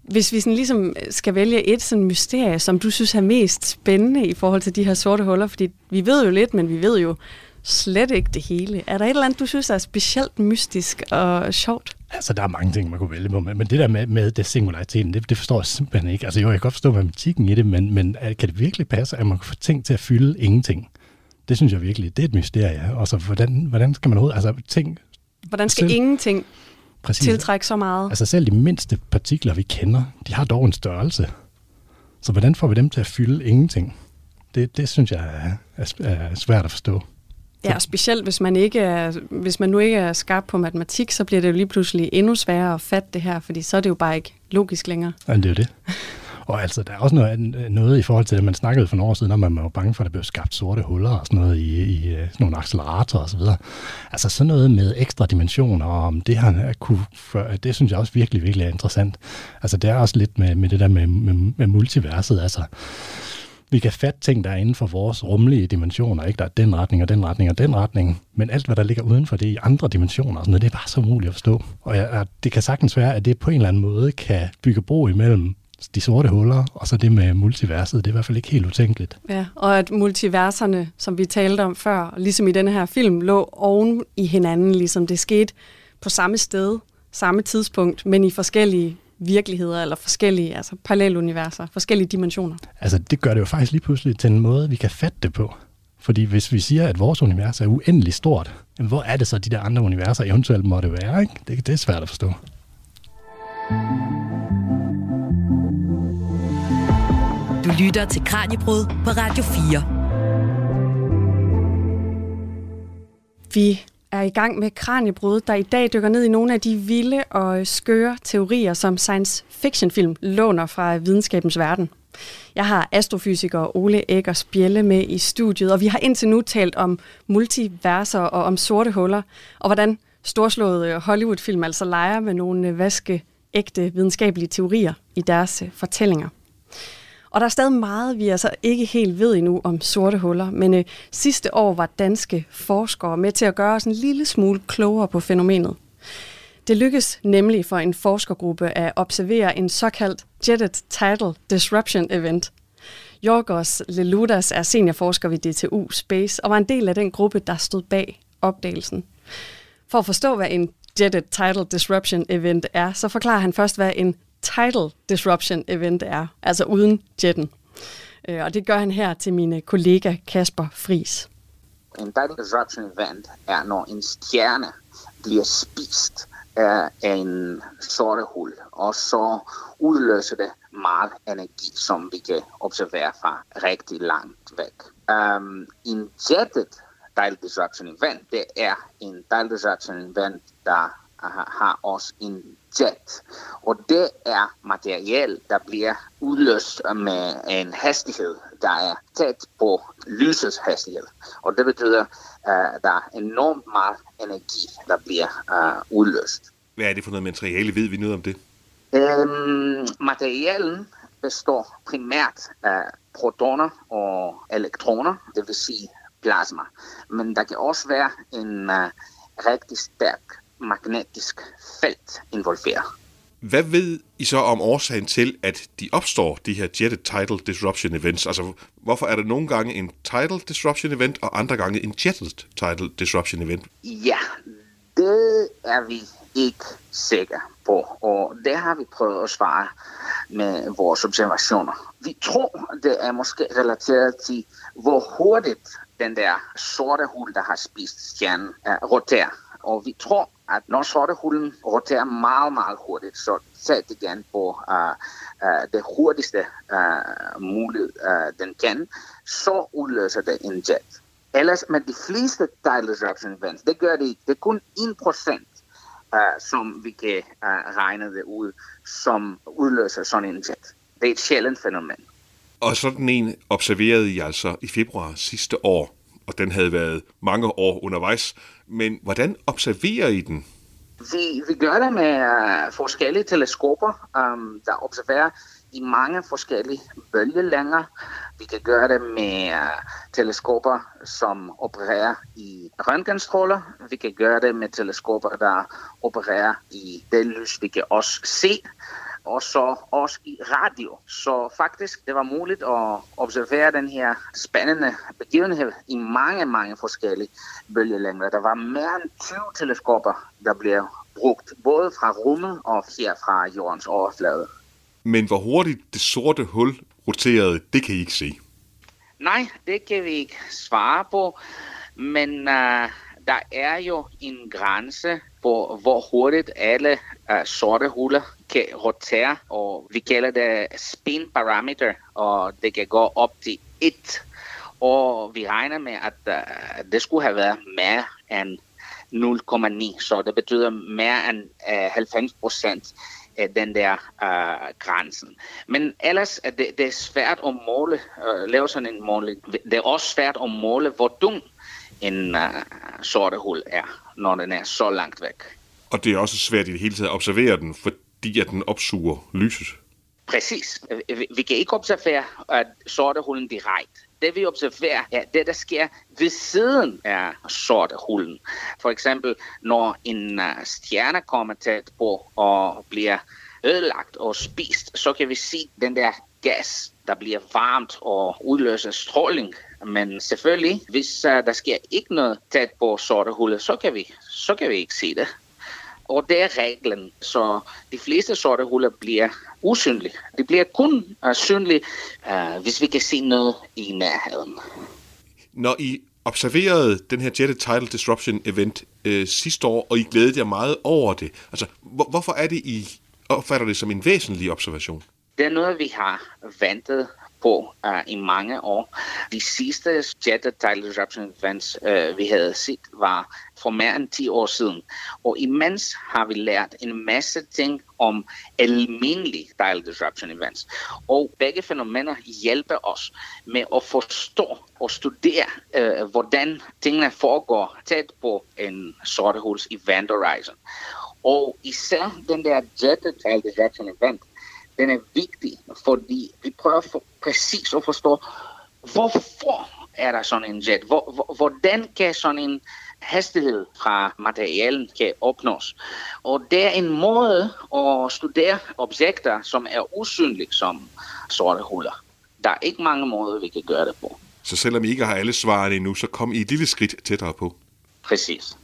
Hvis vi sådan ligesom skal vælge et sådan mysterie, som du synes er mest spændende i forhold til de her sorte huller, fordi vi ved jo lidt, men vi ved jo slet ikke det hele. Er der et eller andet, du synes er specielt mystisk og sjovt? Altså, der er mange ting, man kunne vælge på, men det der med, med det singulariteten, det, det forstår jeg simpelthen ikke. Altså, jo, jeg kan godt forstå matematikken i det, men, men kan det virkelig passe, at man kan få ting til at fylde ingenting? Det synes jeg virkelig, det er et mysterie. Og så, hvordan, hvordan skal man overhovedet, altså ting... Hvordan skal Selv- ingenting Præcis. tiltrække så meget? Altså selv de mindste partikler, vi kender, de har dog en størrelse. Så hvordan får vi dem til at fylde ingenting? Det, det synes jeg er, er, er svært at forstå. Ja, og specielt hvis man, ikke er, hvis man nu ikke er skarp på matematik, så bliver det jo lige pludselig endnu sværere at fatte det her, fordi så er det jo bare ikke logisk længere. Ja, det er jo det. Og altså, der er også noget, noget i forhold til det, man snakkede for nogle år siden, om at man var bange for, at der blev skabt sorte huller og sådan noget i, i øh, sådan nogle acceleratorer og så videre. Altså sådan noget med ekstra dimensioner, og om det her kunne, det synes jeg også virkelig, virkelig er interessant. Altså det er også lidt med, med det der med, med, med multiverset, altså vi kan fatte ting, der er inden for vores rumlige dimensioner, ikke? Der er den retning og den retning og den retning, men alt, hvad der ligger uden for det i andre dimensioner, og sådan noget, det er bare så umuligt at forstå. Og jeg, jeg, det kan sagtens være, at det på en eller anden måde kan bygge bro imellem de sorte huller, og så det med multiverset, det er i hvert fald ikke helt utænkeligt. Ja, og at multiverserne, som vi talte om før, ligesom i denne her film, lå oven i hinanden, ligesom det skete på samme sted, samme tidspunkt, men i forskellige virkeligheder, eller forskellige altså paralleluniverser, forskellige dimensioner. Altså, det gør det jo faktisk lige pludselig til en måde, vi kan fatte det på. Fordi hvis vi siger, at vores univers er uendelig stort, jamen, hvor er det så, de der andre universer eventuelt måtte være? Ikke? Det, det er svært at forstå. Du lytter til Kranjebrud på Radio 4. Vi er i gang med Kranjebrud, der i dag dykker ned i nogle af de vilde og skøre teorier, som science fiction film låner fra videnskabens verden. Jeg har astrofysiker Ole Eggers Bjelle med i studiet, og vi har indtil nu talt om multiverser og om sorte huller, og hvordan storslåede øh, Hollywood-film altså leger med nogle øh, vaske ægte videnskabelige teorier i deres øh, fortællinger. Og der er stadig meget, vi altså ikke helt ved endnu om sorte huller, men øh, sidste år var danske forskere med til at gøre os en lille smule klogere på fænomenet. Det lykkedes nemlig for en forskergruppe at observere en såkaldt Jetted Tidal Disruption Event. Jorgos Leludas er seniorforsker ved DTU Space og var en del af den gruppe, der stod bag opdagelsen. For at forstå, hvad en Jetted Tidal Disruption Event er, så forklarer han først, hvad en Title Disruption Event er, altså uden jetten. Øh, og det gør han her til min øh, kollega Kasper Fris. En Title Disruption Event er, når en stjerne bliver spist af en sorte hul, og så udløser det meget energi, som vi kan observere fra rigtig langt væk. Um, en jetted Dial Disruption Event, det er en tidal Disruption Event, der har også en jet. Og det er materiale, der bliver udløst med en hastighed, der er tæt på lysets hastighed. Og det betyder, at der er enormt meget energi, der bliver uh, udløst. Hvad er det for noget materiale? Ved vi noget om det? Øhm, materialen består primært af protoner og elektroner, det vil sige plasma. Men der kan også være en uh, rigtig stærk magnetisk felt involveret. Hvad ved I så om årsagen til, at de opstår, de her jetted title disruption events? Altså, hvorfor er der nogle gange en title disruption event, og andre gange en jetted title disruption event? Ja, det er vi ikke sikre på, og det har vi prøvet at svare med vores observationer. Vi tror, det er måske relateret til, hvor hurtigt den der sorte hul, der har spist stjernen, roterer. Og vi tror, at når sortehulen roterer meget, meget hurtigt, så sæt igen på uh, uh, det hurtigste uh, mulighed, uh, den kan, så udløser det en jet. Ellers med de fleste tidal disruption events, det gør det ikke. Det er kun 1% uh, som vi kan uh, regne det ud, som udløser sådan en jet. Det er et sjældent fænomen. Og sådan en observerede I altså i februar sidste år og den havde været mange år undervejs. Men hvordan observerer I den? Vi, vi gør det med uh, forskellige teleskoper, um, der observerer de mange forskellige bølgelænger. Vi kan gøre det med uh, teleskoper, som opererer i røntgenstråler. Vi kan gøre det med teleskoper, der opererer i det lys, vi kan også se og så også i radio. Så faktisk det var muligt at observere den her spændende begivenhed i mange, mange forskellige bølgelængder. Der var mere end 20 teleskoper, der blev brugt, både fra rummet og her fra jordens overflade. Men hvor hurtigt det sorte hul roterede, det kan I ikke se. Nej, det kan vi ikke svare på. Men uh, der er jo en grænse på, hvor hurtigt alle uh, sorte huller kan rotere, og vi kalder det spin parameter, og det kan gå op til 1. Og vi regner med, at uh, det skulle have været mere end 0,9, så det betyder mere end øh, uh, 90 procent af den der uh, grænsen. Men ellers er det, det er svært at måle, uh, lave sådan en måling. Det er også svært at måle, hvor dum en uh, sorte hul er, når den er så langt væk. Og det er også svært i det hele taget at observere den, for fordi at den opsuger lyset. Præcis. Øh, øh, vi kan ikke observere at sorte hulen direkte. Det vi observerer er det, der sker ved siden af sorte hulen. For eksempel, når en øh, stjerne kommer tæt på og bliver ødelagt og spist, så kan vi se den der gas, der bliver varmt og udløser stråling. Men selvfølgelig, hvis uh, der sker ikke noget tæt på sorte huller, så kan vi, så kan vi ikke se det. Og det er reglen, så de fleste sorte huller bliver usynlige. De bliver kun uh, synlige, uh, hvis vi kan se noget i nærheden. Når I observerede den her Jetted Title Disruption Event øh, sidste år, og I glædede jer meget over det, altså hvor, hvorfor er det, I opfatter det som en væsentlig observation? Det er noget, vi har ventet på uh, i mange år. De sidste Jet Tidal Disruption Events, uh, vi havde set, var for mere end 10 år siden. Og imens har vi lært en masse ting om almindelige tidal Disruption Events. Og begge fænomener hjælper os med at forstå og studere, uh, hvordan tingene foregår tæt på en sortehuls event horizon. Og især den der Jet tidal Disruption Event, den er vigtig, fordi vi prøver for, præcis at forstå, hvorfor er der sådan en jet? Hvor, hvor, hvordan kan sådan en hastighed fra materialen kan opnås? Og det er en måde at studere objekter, som er usynlige som sorte huller. der er ikke mange måder, vi kan gøre det på. Så selvom I ikke har alle svarene endnu, så kom I et lille skridt tættere på. Præcis.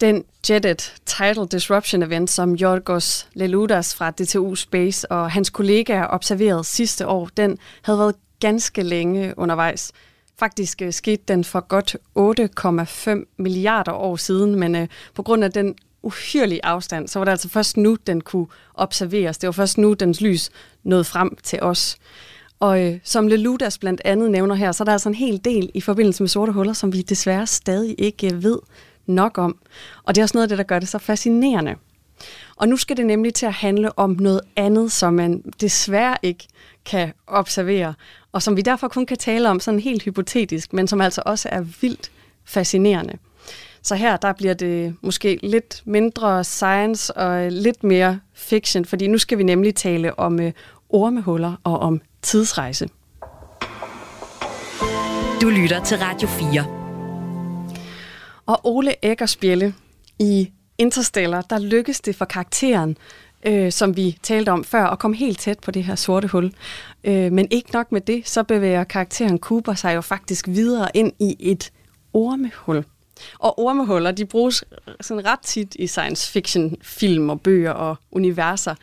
Den Jetted Title Disruption Event, som Jorgos Leludas fra DTU Space og hans kollegaer observerede sidste år, den havde været ganske længe undervejs. Faktisk øh, skete den for godt 8,5 milliarder år siden, men øh, på grund af den uhyrlige afstand, så var det altså først nu, den kunne observeres. Det var først nu, dens lys nåede frem til os. Og øh, som Leludas blandt andet nævner her, så er der altså en hel del i forbindelse med sorte huller, som vi desværre stadig ikke øh, ved nok om. Og det er også noget af det, der gør det så fascinerende. Og nu skal det nemlig til at handle om noget andet, som man desværre ikke kan observere, og som vi derfor kun kan tale om sådan helt hypotetisk, men som altså også er vildt fascinerende. Så her der bliver det måske lidt mindre science og lidt mere fiction, fordi nu skal vi nemlig tale om øh, ormehuller og om tidsrejse. Du lytter til Radio 4. Og Ole Eggersbjælle i Interstellar, der lykkes det for karakteren, øh, som vi talte om før, at komme helt tæt på det her sorte hul. Øh, men ikke nok med det, så bevæger karakteren Cooper sig jo faktisk videre ind i et ormehul. Og ormehuller, de bruges sådan ret tit i science fiction film og bøger og universer.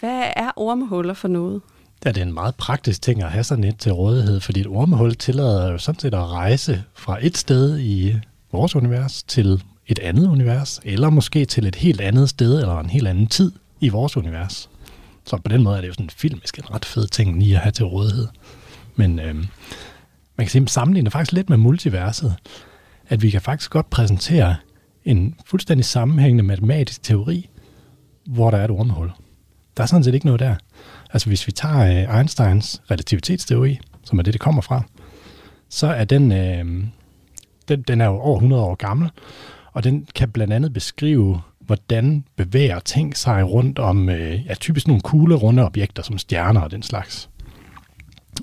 Hvad er ormehuller for noget? Ja, det er en meget praktisk ting at have sådan et til rådighed, fordi et ormehul tillader jo sådan set at rejse fra et sted i vores univers til et andet univers, eller måske til et helt andet sted eller en helt anden tid i vores univers. Så på den måde er det jo sådan filmisk en ret fed ting lige at have til rådighed. Men øh, man kan sige, sammenligne faktisk lidt med multiverset, at vi kan faktisk godt præsentere en fuldstændig sammenhængende matematisk teori, hvor der er et ormehul. Der er sådan set ikke noget der. Altså hvis vi tager øh, Einsteins relativitetsteori, som er det, det kommer fra, så er den, øh, den, den er jo over 100 år gammel, og den kan blandt andet beskrive, hvordan bevæger ting sig rundt om øh, ja, typisk nogle kugle runde objekter som stjerner og den slags.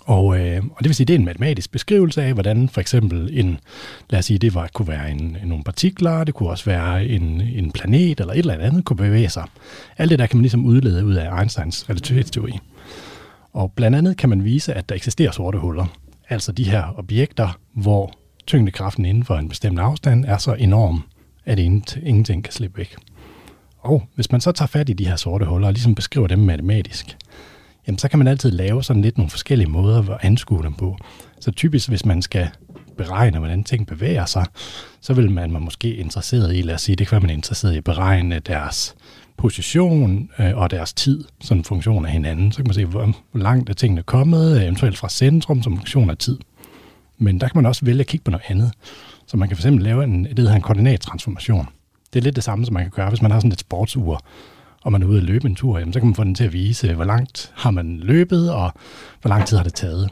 Og, øh, og det vil sige, det er en matematisk beskrivelse af, hvordan for eksempel en, lad os sige, det var, kunne være en, nogle partikler, det kunne også være en, en planet eller et eller andet, kunne bevæge sig. Alt det der kan man ligesom udlede ud af Einsteins relativitetsteori. Og blandt andet kan man vise, at der eksisterer sorte huller. Altså de her objekter, hvor tyngdekraften inden for en bestemt afstand er så enorm, at ingenting kan slippe væk. Og hvis man så tager fat i de her sorte huller og ligesom beskriver dem matematisk, jamen så kan man altid lave sådan lidt nogle forskellige måder at anskue dem på. Så typisk, hvis man skal beregne, hvordan ting bevæger sig, så vil man, man måske interesseret i, lad os sige, det kan være, man er interesseret i at beregne deres position øh, og deres tid som en funktion af hinanden. Så kan man se, hvor, hvor langt er tingene kommet, eventuelt fra centrum som funktion af tid. Men der kan man også vælge at kigge på noget andet. Så man kan fx lave en, det hedder en koordinattransformation. Det er lidt det samme, som man kan gøre, hvis man har sådan et sportsur, og man er ude at løbe en tur, jamen, så kan man få den til at vise, hvor langt har man løbet, og hvor lang tid har det taget.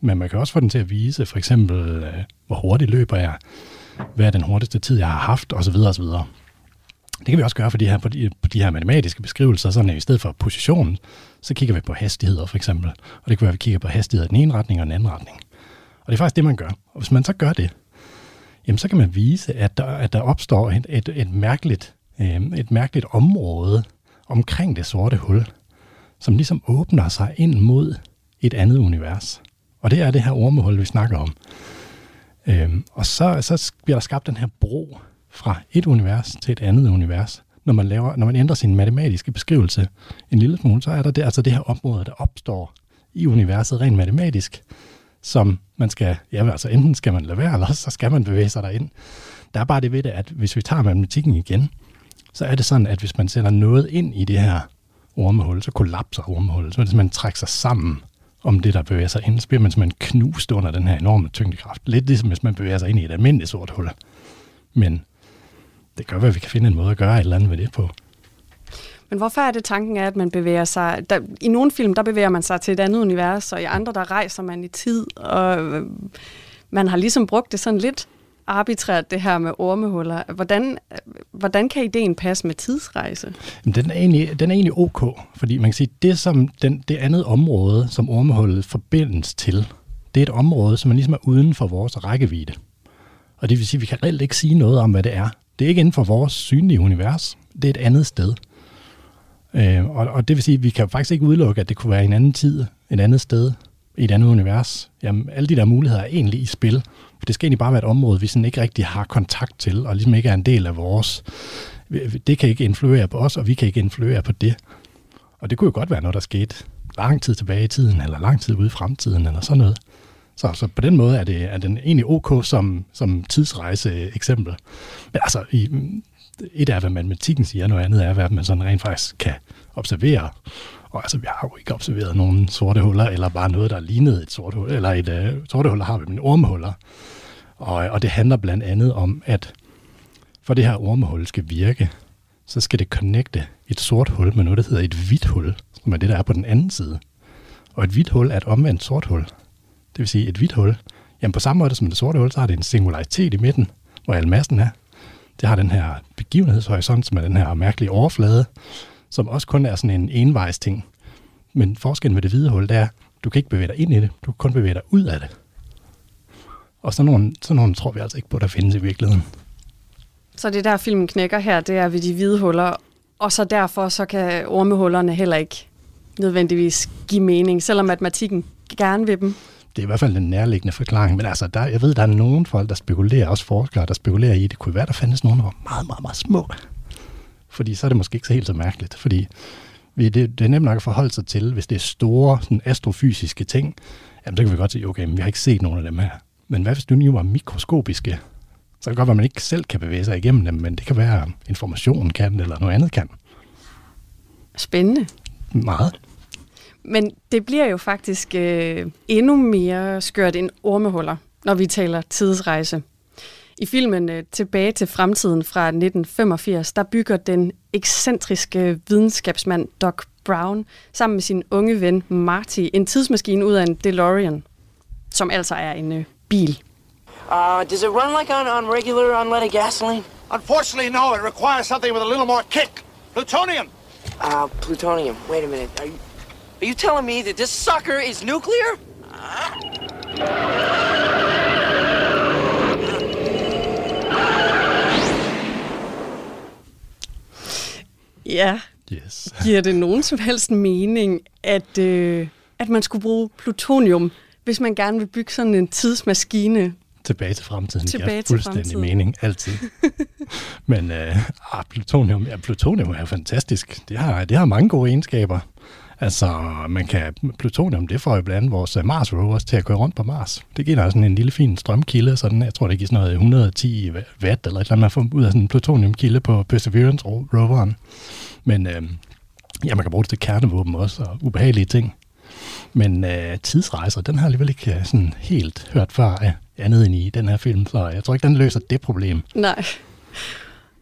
Men man kan også få den til at vise, for eksempel, øh, hvor hurtigt løber jeg, hvad er den hurtigste tid, jeg har haft, osv. osv. Det kan vi også gøre for de her, på, de, på de her matematiske beskrivelser, sådan at i stedet for positionen, så kigger vi på hastigheder for eksempel. Og det kan være, at vi kigger på hastigheder i den ene retning og den anden retning. Og det er faktisk det, man gør. Og hvis man så gør det, jamen så kan man vise, at der, at der opstår et, et, et, mærkeligt, øh, et mærkeligt område omkring det sorte hul, som ligesom åbner sig ind mod et andet univers. Og det er det her ormehul, vi snakker om. Øhm, og så, så bliver der skabt den her bro fra et univers til et andet univers. Når man, laver, når man ændrer sin matematiske beskrivelse en lille smule, så er der det, altså det her område, der opstår i universet rent matematisk, som man skal, ja, altså enten skal man lade være, eller så skal man bevæge sig derind. Der er bare det ved det, at hvis vi tager matematikken igen, så er det sådan, at hvis man sender noget ind i det her ormehul, så kollapser ormehullet. Så hvis man trækker sig sammen om det, der bevæger sig ind, så bliver man simpelthen knust under den her enorme tyngdekraft. Lidt ligesom hvis man bevæger sig ind i et almindeligt sort hul. Men det gør, at vi kan finde en måde at gøre et eller andet ved det på. Men hvorfor er det tanken af, at man bevæger sig... Der, I nogle film, der bevæger man sig til et andet univers, og i andre, der rejser man i tid, og øh, man har ligesom brugt det sådan lidt arbitrært, det her med ormehuller. Hvordan, øh, hvordan kan ideen passe med tidsrejse? Den er egentlig, den er egentlig ok, fordi man kan sige, det som den, det andet område, som ormehullet forbindes til, det er et område, som man ligesom er uden for vores rækkevidde. Og det vil sige, at vi kan reelt ikke sige noget om, hvad det er. Det er ikke inden for vores synlige univers. Det er et andet sted. Øh, og, og det vil sige, at vi kan faktisk ikke udelukke, at det kunne være i en anden tid, et andet sted, i et andet univers. Jamen, alle de der muligheder er egentlig i spil. For det skal egentlig bare være et område, vi sådan ikke rigtig har kontakt til, og ligesom ikke er en del af vores. Det kan ikke influere på os, og vi kan ikke influere på det. Og det kunne jo godt være noget, der skete lang tid tilbage i tiden, eller lang tid ude i fremtiden, eller sådan noget. Så, så på den måde er, det, er den egentlig ok som, som tidsrejse eksempel. Men altså, i, et er, hvad matematikken siger, noget andet er, hvad man sådan rent faktisk kan observere. Og altså, vi har jo ikke observeret nogen sorte huller, eller bare noget, der lignede et sort hul, eller et uh, sorte huller har vi, men ormehuller. Og, øh, og det handler blandt andet om, at for det her ormehul skal virke, så skal det connecte et sort hul med noget, der hedder et hvidt hul, som er det, der er på den anden side. Og et hvidt hul er et omvendt sort hul. Det vil sige, et hvidt hul, jamen på samme måde som det sorte hul, så har det en singularitet i midten, hvor al massen er. Det har den her begivenhedshorisont, som er den her mærkelige overflade, som også kun er sådan en envejs ting. Men forskellen med det hvide hul, det er, du kan ikke bevæge dig ind i det, du kan kun bevæge dig ud af det. Og sådan nogle, sådan nogle tror vi altså ikke på, der findes i virkeligheden. Så det der filmen knækker her, det er ved de hvide huller, og så derfor så kan ormehullerne heller ikke nødvendigvis give mening, selvom matematikken gerne vil dem. Det er i hvert fald den nærliggende forklaring, men altså, der, jeg ved, der er nogen folk, der spekulerer, også forskere, der spekulerer i, det kunne være, der fandtes nogen, der var meget, meget, meget små. Fordi så er det måske ikke så helt så mærkeligt, fordi det, det er nemt nok at forholde sig til, hvis det er store sådan astrofysiske ting, jamen så kan vi godt sige, okay, men vi har ikke set nogen af dem her. Men hvad hvis du nu var mikroskopiske? Så kan det godt være, at man ikke selv kan bevæge sig igennem dem, men det kan være, at informationen kan, eller noget andet kan. Spændende. Meget. Men det bliver jo faktisk øh, endnu mere skørt end ormehuller, når vi taler tidsrejse. I filmen øh, Tilbage til fremtiden fra 1985, der bygger den ekscentriske videnskabsmand Doc Brown sammen med sin unge ven Marty en tidsmaskine ud af en DeLorean, som altså er en øh, bil. Uh, does it run like on, on regular unleaded gasoline? Unfortunately, no. It requires something with a little more kick. Plutonium. Uh, plutonium. Wait a minute. Are you, are you telling me that this sucker is nuclear? Ja. Yes. Giver det nogen som helst mening, at, øh, at man skulle bruge plutonium, hvis man gerne vil bygge sådan en tidsmaskine? Tilbage til fremtiden. Tilbage til fuldstændig fremtiden. mening, altid. Men øh, ah, plutonium, ja, plutonium er fantastisk. Det har, det har mange gode egenskaber. Altså, man kan, plutonium, det får jo blandt andet vores øh, Mars rovers til at køre rundt på Mars. Det giver sådan en lille fin strømkilde, sådan, jeg tror, det giver sådan noget 110 watt, eller et eller andet, man får ud af sådan en plutoniumkilde på Perseverance roveren. Men øh, ja, man kan bruge det til kernevåben også, og ubehagelige ting. Men øh, tidsrejser, den har jeg alligevel ikke øh, sådan helt hørt før øh, andet end i den her film, så jeg tror ikke, den løser det problem. Nej.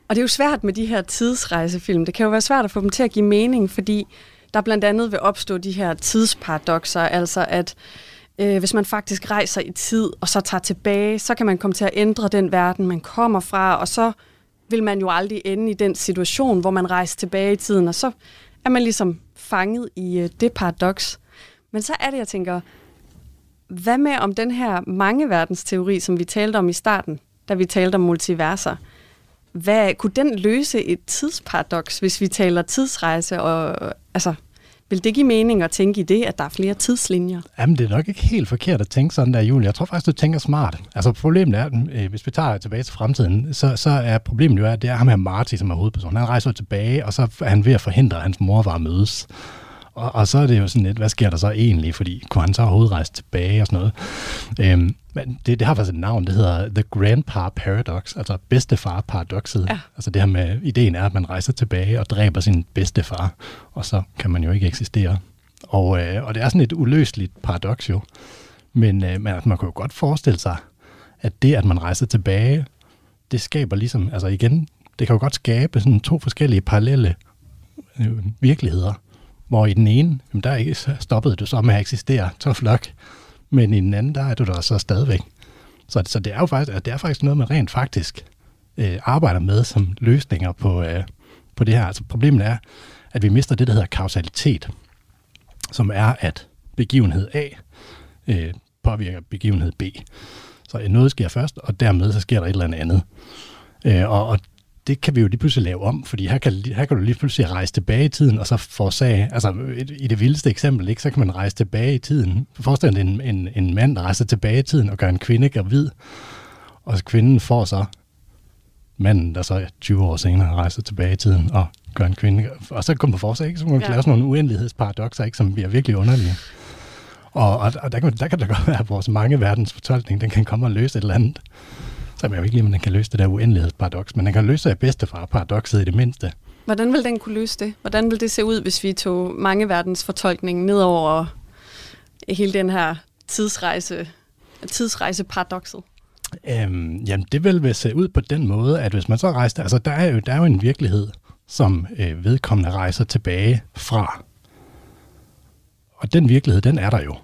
Og det er jo svært med de her tidsrejsefilm. Det kan jo være svært at få dem til at give mening, fordi der blandt andet vil opstå de her tidsparadoxer, altså at øh, hvis man faktisk rejser i tid og så tager tilbage, så kan man komme til at ændre den verden, man kommer fra, og så vil man jo aldrig ende i den situation, hvor man rejser tilbage i tiden, og så er man ligesom fanget i øh, det paradoks. Men så er det, jeg tænker, hvad med om den her mangeverdens-teori, som vi talte om i starten, da vi talte om multiverser, hvad, kunne den løse et tidsparadoks, hvis vi taler tidsrejse? Og, altså, vil det give mening at tænke i det, at der er flere tidslinjer? Jamen, det er nok ikke helt forkert at tænke sådan der, Julie. Jeg tror faktisk, du tænker smart. Altså, problemet er, øh, hvis vi tager tilbage til fremtiden, så, så er problemet jo, at det er ham her Marty, som er hovedpersonen. Han rejser tilbage, og så er han ved at forhindre, at hans mor var at mødes. Og, og så er det jo sådan lidt, hvad sker der så egentlig? Fordi kunne han så overhovedet rejse tilbage og sådan noget? Øhm, men det, det har faktisk et navn, det hedder The Grandpa Paradox, altså bedstefar-paradokset. Ja. Altså det her med, ideen er, at man rejser tilbage og dræber sin bedstefar, og så kan man jo ikke eksistere. Og, øh, og det er sådan et uløseligt paradoks jo. Men, øh, altså, man kan jo godt forestille sig, at det, at man rejser tilbage, det skaber ligesom, altså igen, det kan jo godt skabe sådan to forskellige parallelle øh, virkeligheder, hvor i den ene, jamen der er ikke stoppet du så med at eksistere, tough luck, men i den anden, der er du der så stadigvæk. Så, så det er jo faktisk, det er faktisk noget, man rent faktisk øh, arbejder med som løsninger på, øh, på det her. Altså problemet er, at vi mister det, der hedder kausalitet, som er, at begivenhed A øh, påvirker begivenhed B. Så noget sker først, og dermed så sker der et eller andet andet. Øh, og, og det kan vi jo lige pludselig lave om, fordi her kan, her kan du lige pludselig rejse tilbage i tiden, og så forårsage, altså i det vildeste eksempel, ikke, så kan man rejse tilbage i tiden. Forestil dig en, en, en mand, der rejser tilbage i tiden og gør en kvinde gravid, og kvinden får så manden, der så er 20 år senere rejser tilbage i tiden og gør en kvinde, og så kommer på forsag, ikke? så kan man ja. lave sådan nogle uendelighedsparadoxer, ikke, som bliver virkelig underlige. Og, og, og der, kan, der kan det godt være, at vores mange verdens fortolkning, den kan komme og løse et eller andet. Så jeg ved ikke lige, om den kan løse det der uendelighedsparadoks, men den kan løse det fra paradokset i det mindste. Hvordan vil den kunne løse det? Hvordan vil det se ud, hvis vi tog mange verdens fortolkning ned over hele den her tidsrejse, tidsrejseparadokset? Øhm, jamen, det vil se ud på den måde, at hvis man så rejser, altså der er jo, der er jo en virkelighed, som øh, vedkommende rejser tilbage fra. Og den virkelighed, den er der jo.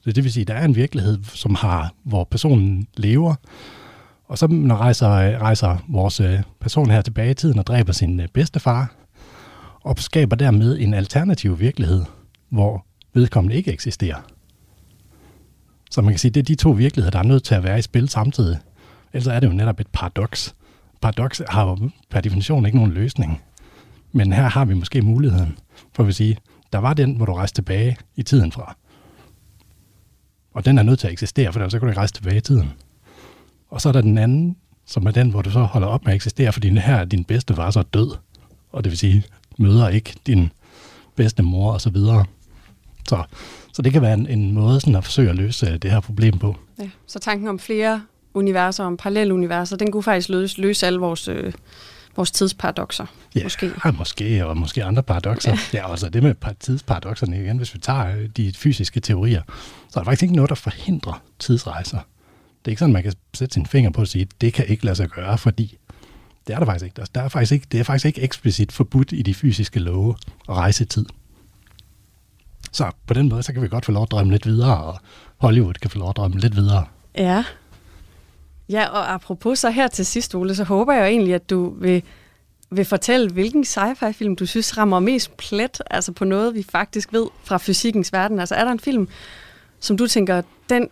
Så det vil sige, der er en virkelighed, som har, hvor personen lever, og så når rejser, rejser vores øh, person her tilbage i tiden og dræber sin øh, bedstefar, og skaber dermed en alternativ virkelighed, hvor vedkommende ikke eksisterer. Så man kan sige, det er de to virkeligheder, der er nødt til at være i spil samtidig. Ellers er det jo netop et paradoks. Paradoks har jo per definition ikke nogen løsning. Men her har vi måske muligheden for at sige, der var den, hvor du rejste tilbage i tiden fra. Og den er nødt til at eksistere, for så kan du ikke rejse tilbage i tiden. Og så er der den anden, som er den, hvor du så holder op med at eksistere, fordi her er din bedste far så død. Og det vil sige, møder ikke din bedste mor og så videre. Så, så det kan være en, en måde sådan at forsøge at løse øh, det her problem på. Ja, så tanken om flere universer, om paralleluniverser, den kunne faktisk løse, løse alle vores, øh, vores tidsparadoxer. Ja, måske. Ja, måske, og måske andre paradoxer. Ja. ja, altså det med tidsparadoxerne igen, hvis vi tager øh, de fysiske teorier, så er der faktisk ikke noget, der forhindrer tidsrejser. Det er ikke sådan, man kan sætte sin finger på og sige, at det kan ikke lade sig gøre, fordi det er der faktisk ikke. Altså, der er faktisk ikke det er faktisk ikke eksplicit forbudt i de fysiske love at rejse tid. Så på den måde, så kan vi godt få lov at drømme lidt videre, og Hollywood kan få lov at drømme lidt videre. Ja. Ja, og apropos så her til sidst, Ole, så håber jeg jo egentlig, at du vil, vil fortælle, hvilken sci-fi-film du synes rammer mest plet, altså på noget, vi faktisk ved fra fysikkens verden. Altså er der en film, som du tænker, den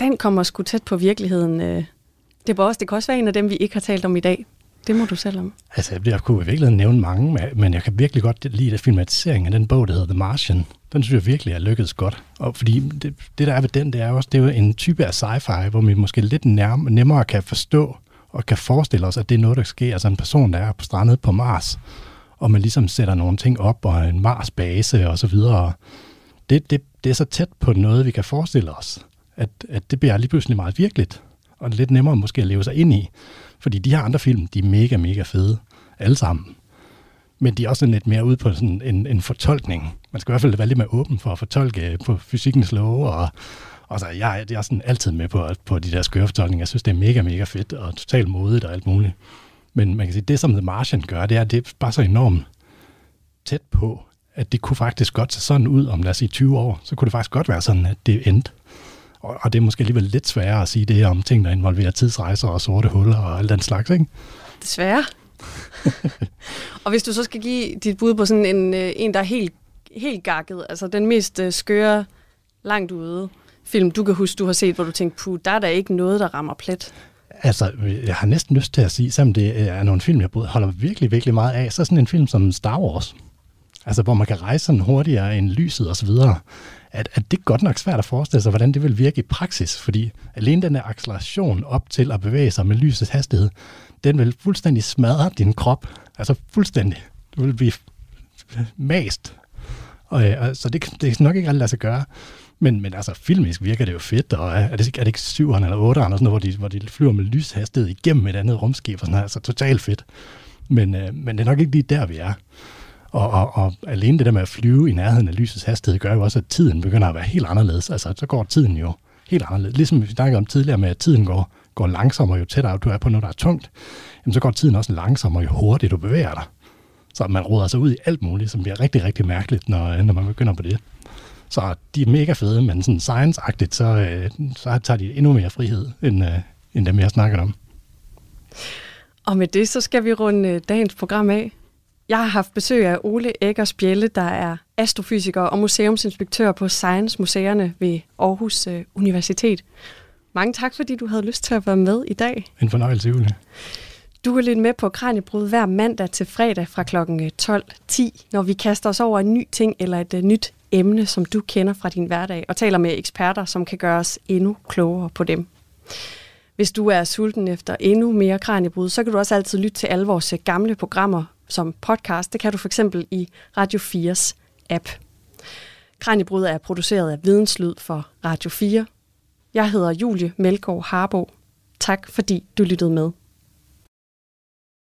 den kommer sgu tæt på virkeligheden. Øh. Det, var også, det kan også være en af dem, vi ikke har talt om i dag. Det må du selv om. Altså, jeg kunne i virkeligheden nævne mange, men jeg kan virkelig godt lide det filmatisering af den bog, der hedder The Martian. Den synes jeg virkelig er lykkedes godt. Og fordi det, det der er ved den, det er også, det er jo en type af sci-fi, hvor vi måske lidt nærmere, nemmere kan forstå og kan forestille os, at det er noget, der sker. Altså en person, der er på strandet på Mars, og man ligesom sætter nogle ting op, og en Mars-base og så videre. Det, det, det er så tæt på noget, vi kan forestille os at, at det bliver lige pludselig meget virkeligt, og lidt nemmere måske at leve sig ind i. Fordi de her andre film, de er mega, mega fede, alle sammen. Men de er også lidt mere ude på sådan en, en fortolkning. Man skal i hvert fald være lidt mere åben for at fortolke på fysikkens love, og, og så, jeg, jeg er sådan altid med på, på de der skøre fortolkninger. Jeg synes, det er mega, mega fedt, og totalt modigt og alt muligt. Men man kan sige, det som The Martian gør, det er, det er bare så enormt tæt på, at det kunne faktisk godt se sådan ud om, lad os sige, 20 år. Så kunne det faktisk godt være sådan, at det endte. Og, og det er måske alligevel lidt sværere at sige det om ting, der involverer tidsrejser og sorte huller og alt den slags, ikke? Desværre. og hvis du så skal give dit bud på sådan en, øh, en der er helt, helt gakket, altså den mest øh, skøre, langt ude film, du kan huske, du har set, hvor du tænkte, puh, der er der ikke noget, der rammer plet. Altså, jeg har næsten lyst til at sige, selvom det er nogle film, jeg holder virkelig, virkelig meget af, så sådan en film som Star Wars, altså hvor man kan rejse sådan hurtigere end lyset og så videre, at, at det er godt nok svært at forestille sig, hvordan det vil virke i praksis, fordi alene den der acceleration op til at bevæge sig med lysets hastighed, den vil fuldstændig smadre din krop, altså fuldstændig. Du vil blive mast. Og, øh, og, så det, det er nok ikke alt lade sig gøre. Men, men altså, filmisk virker det jo fedt, og er det, er det ikke syveren eller 8'erne, sådan noget, hvor, de, hvor de flyver med lyshastighed igennem et andet rumskib, og sådan noget, altså totalt fedt. Men, øh, men det er nok ikke lige der, vi er. Og, og, og alene det der med at flyve i nærheden af lysets hastighed, gør jo også, at tiden begynder at være helt anderledes. Altså, så går tiden jo helt anderledes. Ligesom vi snakkede om tidligere med, at tiden går, går langsommere, jo tættere du er på noget, der er tungt, jamen, så går tiden også langsommere, jo hurtigere du bevæger dig. Så man råder sig ud i alt muligt, som bliver rigtig, rigtig mærkeligt, når, øh, når man begynder på det. Så de er mega fede, men sådan science-agtigt, så, øh, så tager de endnu mere frihed, end, øh, end dem, jeg snakker om. Og med det, så skal vi runde dagens program af. Jeg har haft besøg af Ole Eggers Bjelle, der er astrofysiker og museumsinspektør på Science Museerne ved Aarhus øh, Universitet. Mange tak, fordi du havde lyst til at være med i dag. En fornøjelse, Julie. Du kan lytte med på Kranjebrud hver mandag til fredag fra kl. 12.10, når vi kaster os over en ny ting eller et uh, nyt emne, som du kender fra din hverdag, og taler med eksperter, som kan gøre os endnu klogere på dem. Hvis du er sulten efter endnu mere Kranjebrud, så kan du også altid lytte til alle vores gamle programmer som podcast. Det kan du for eksempel i Radio 4's app. Kranjebrud er produceret af Videnslyd for Radio 4. Jeg hedder Julie Melgaard Harbo. Tak fordi du lyttede med.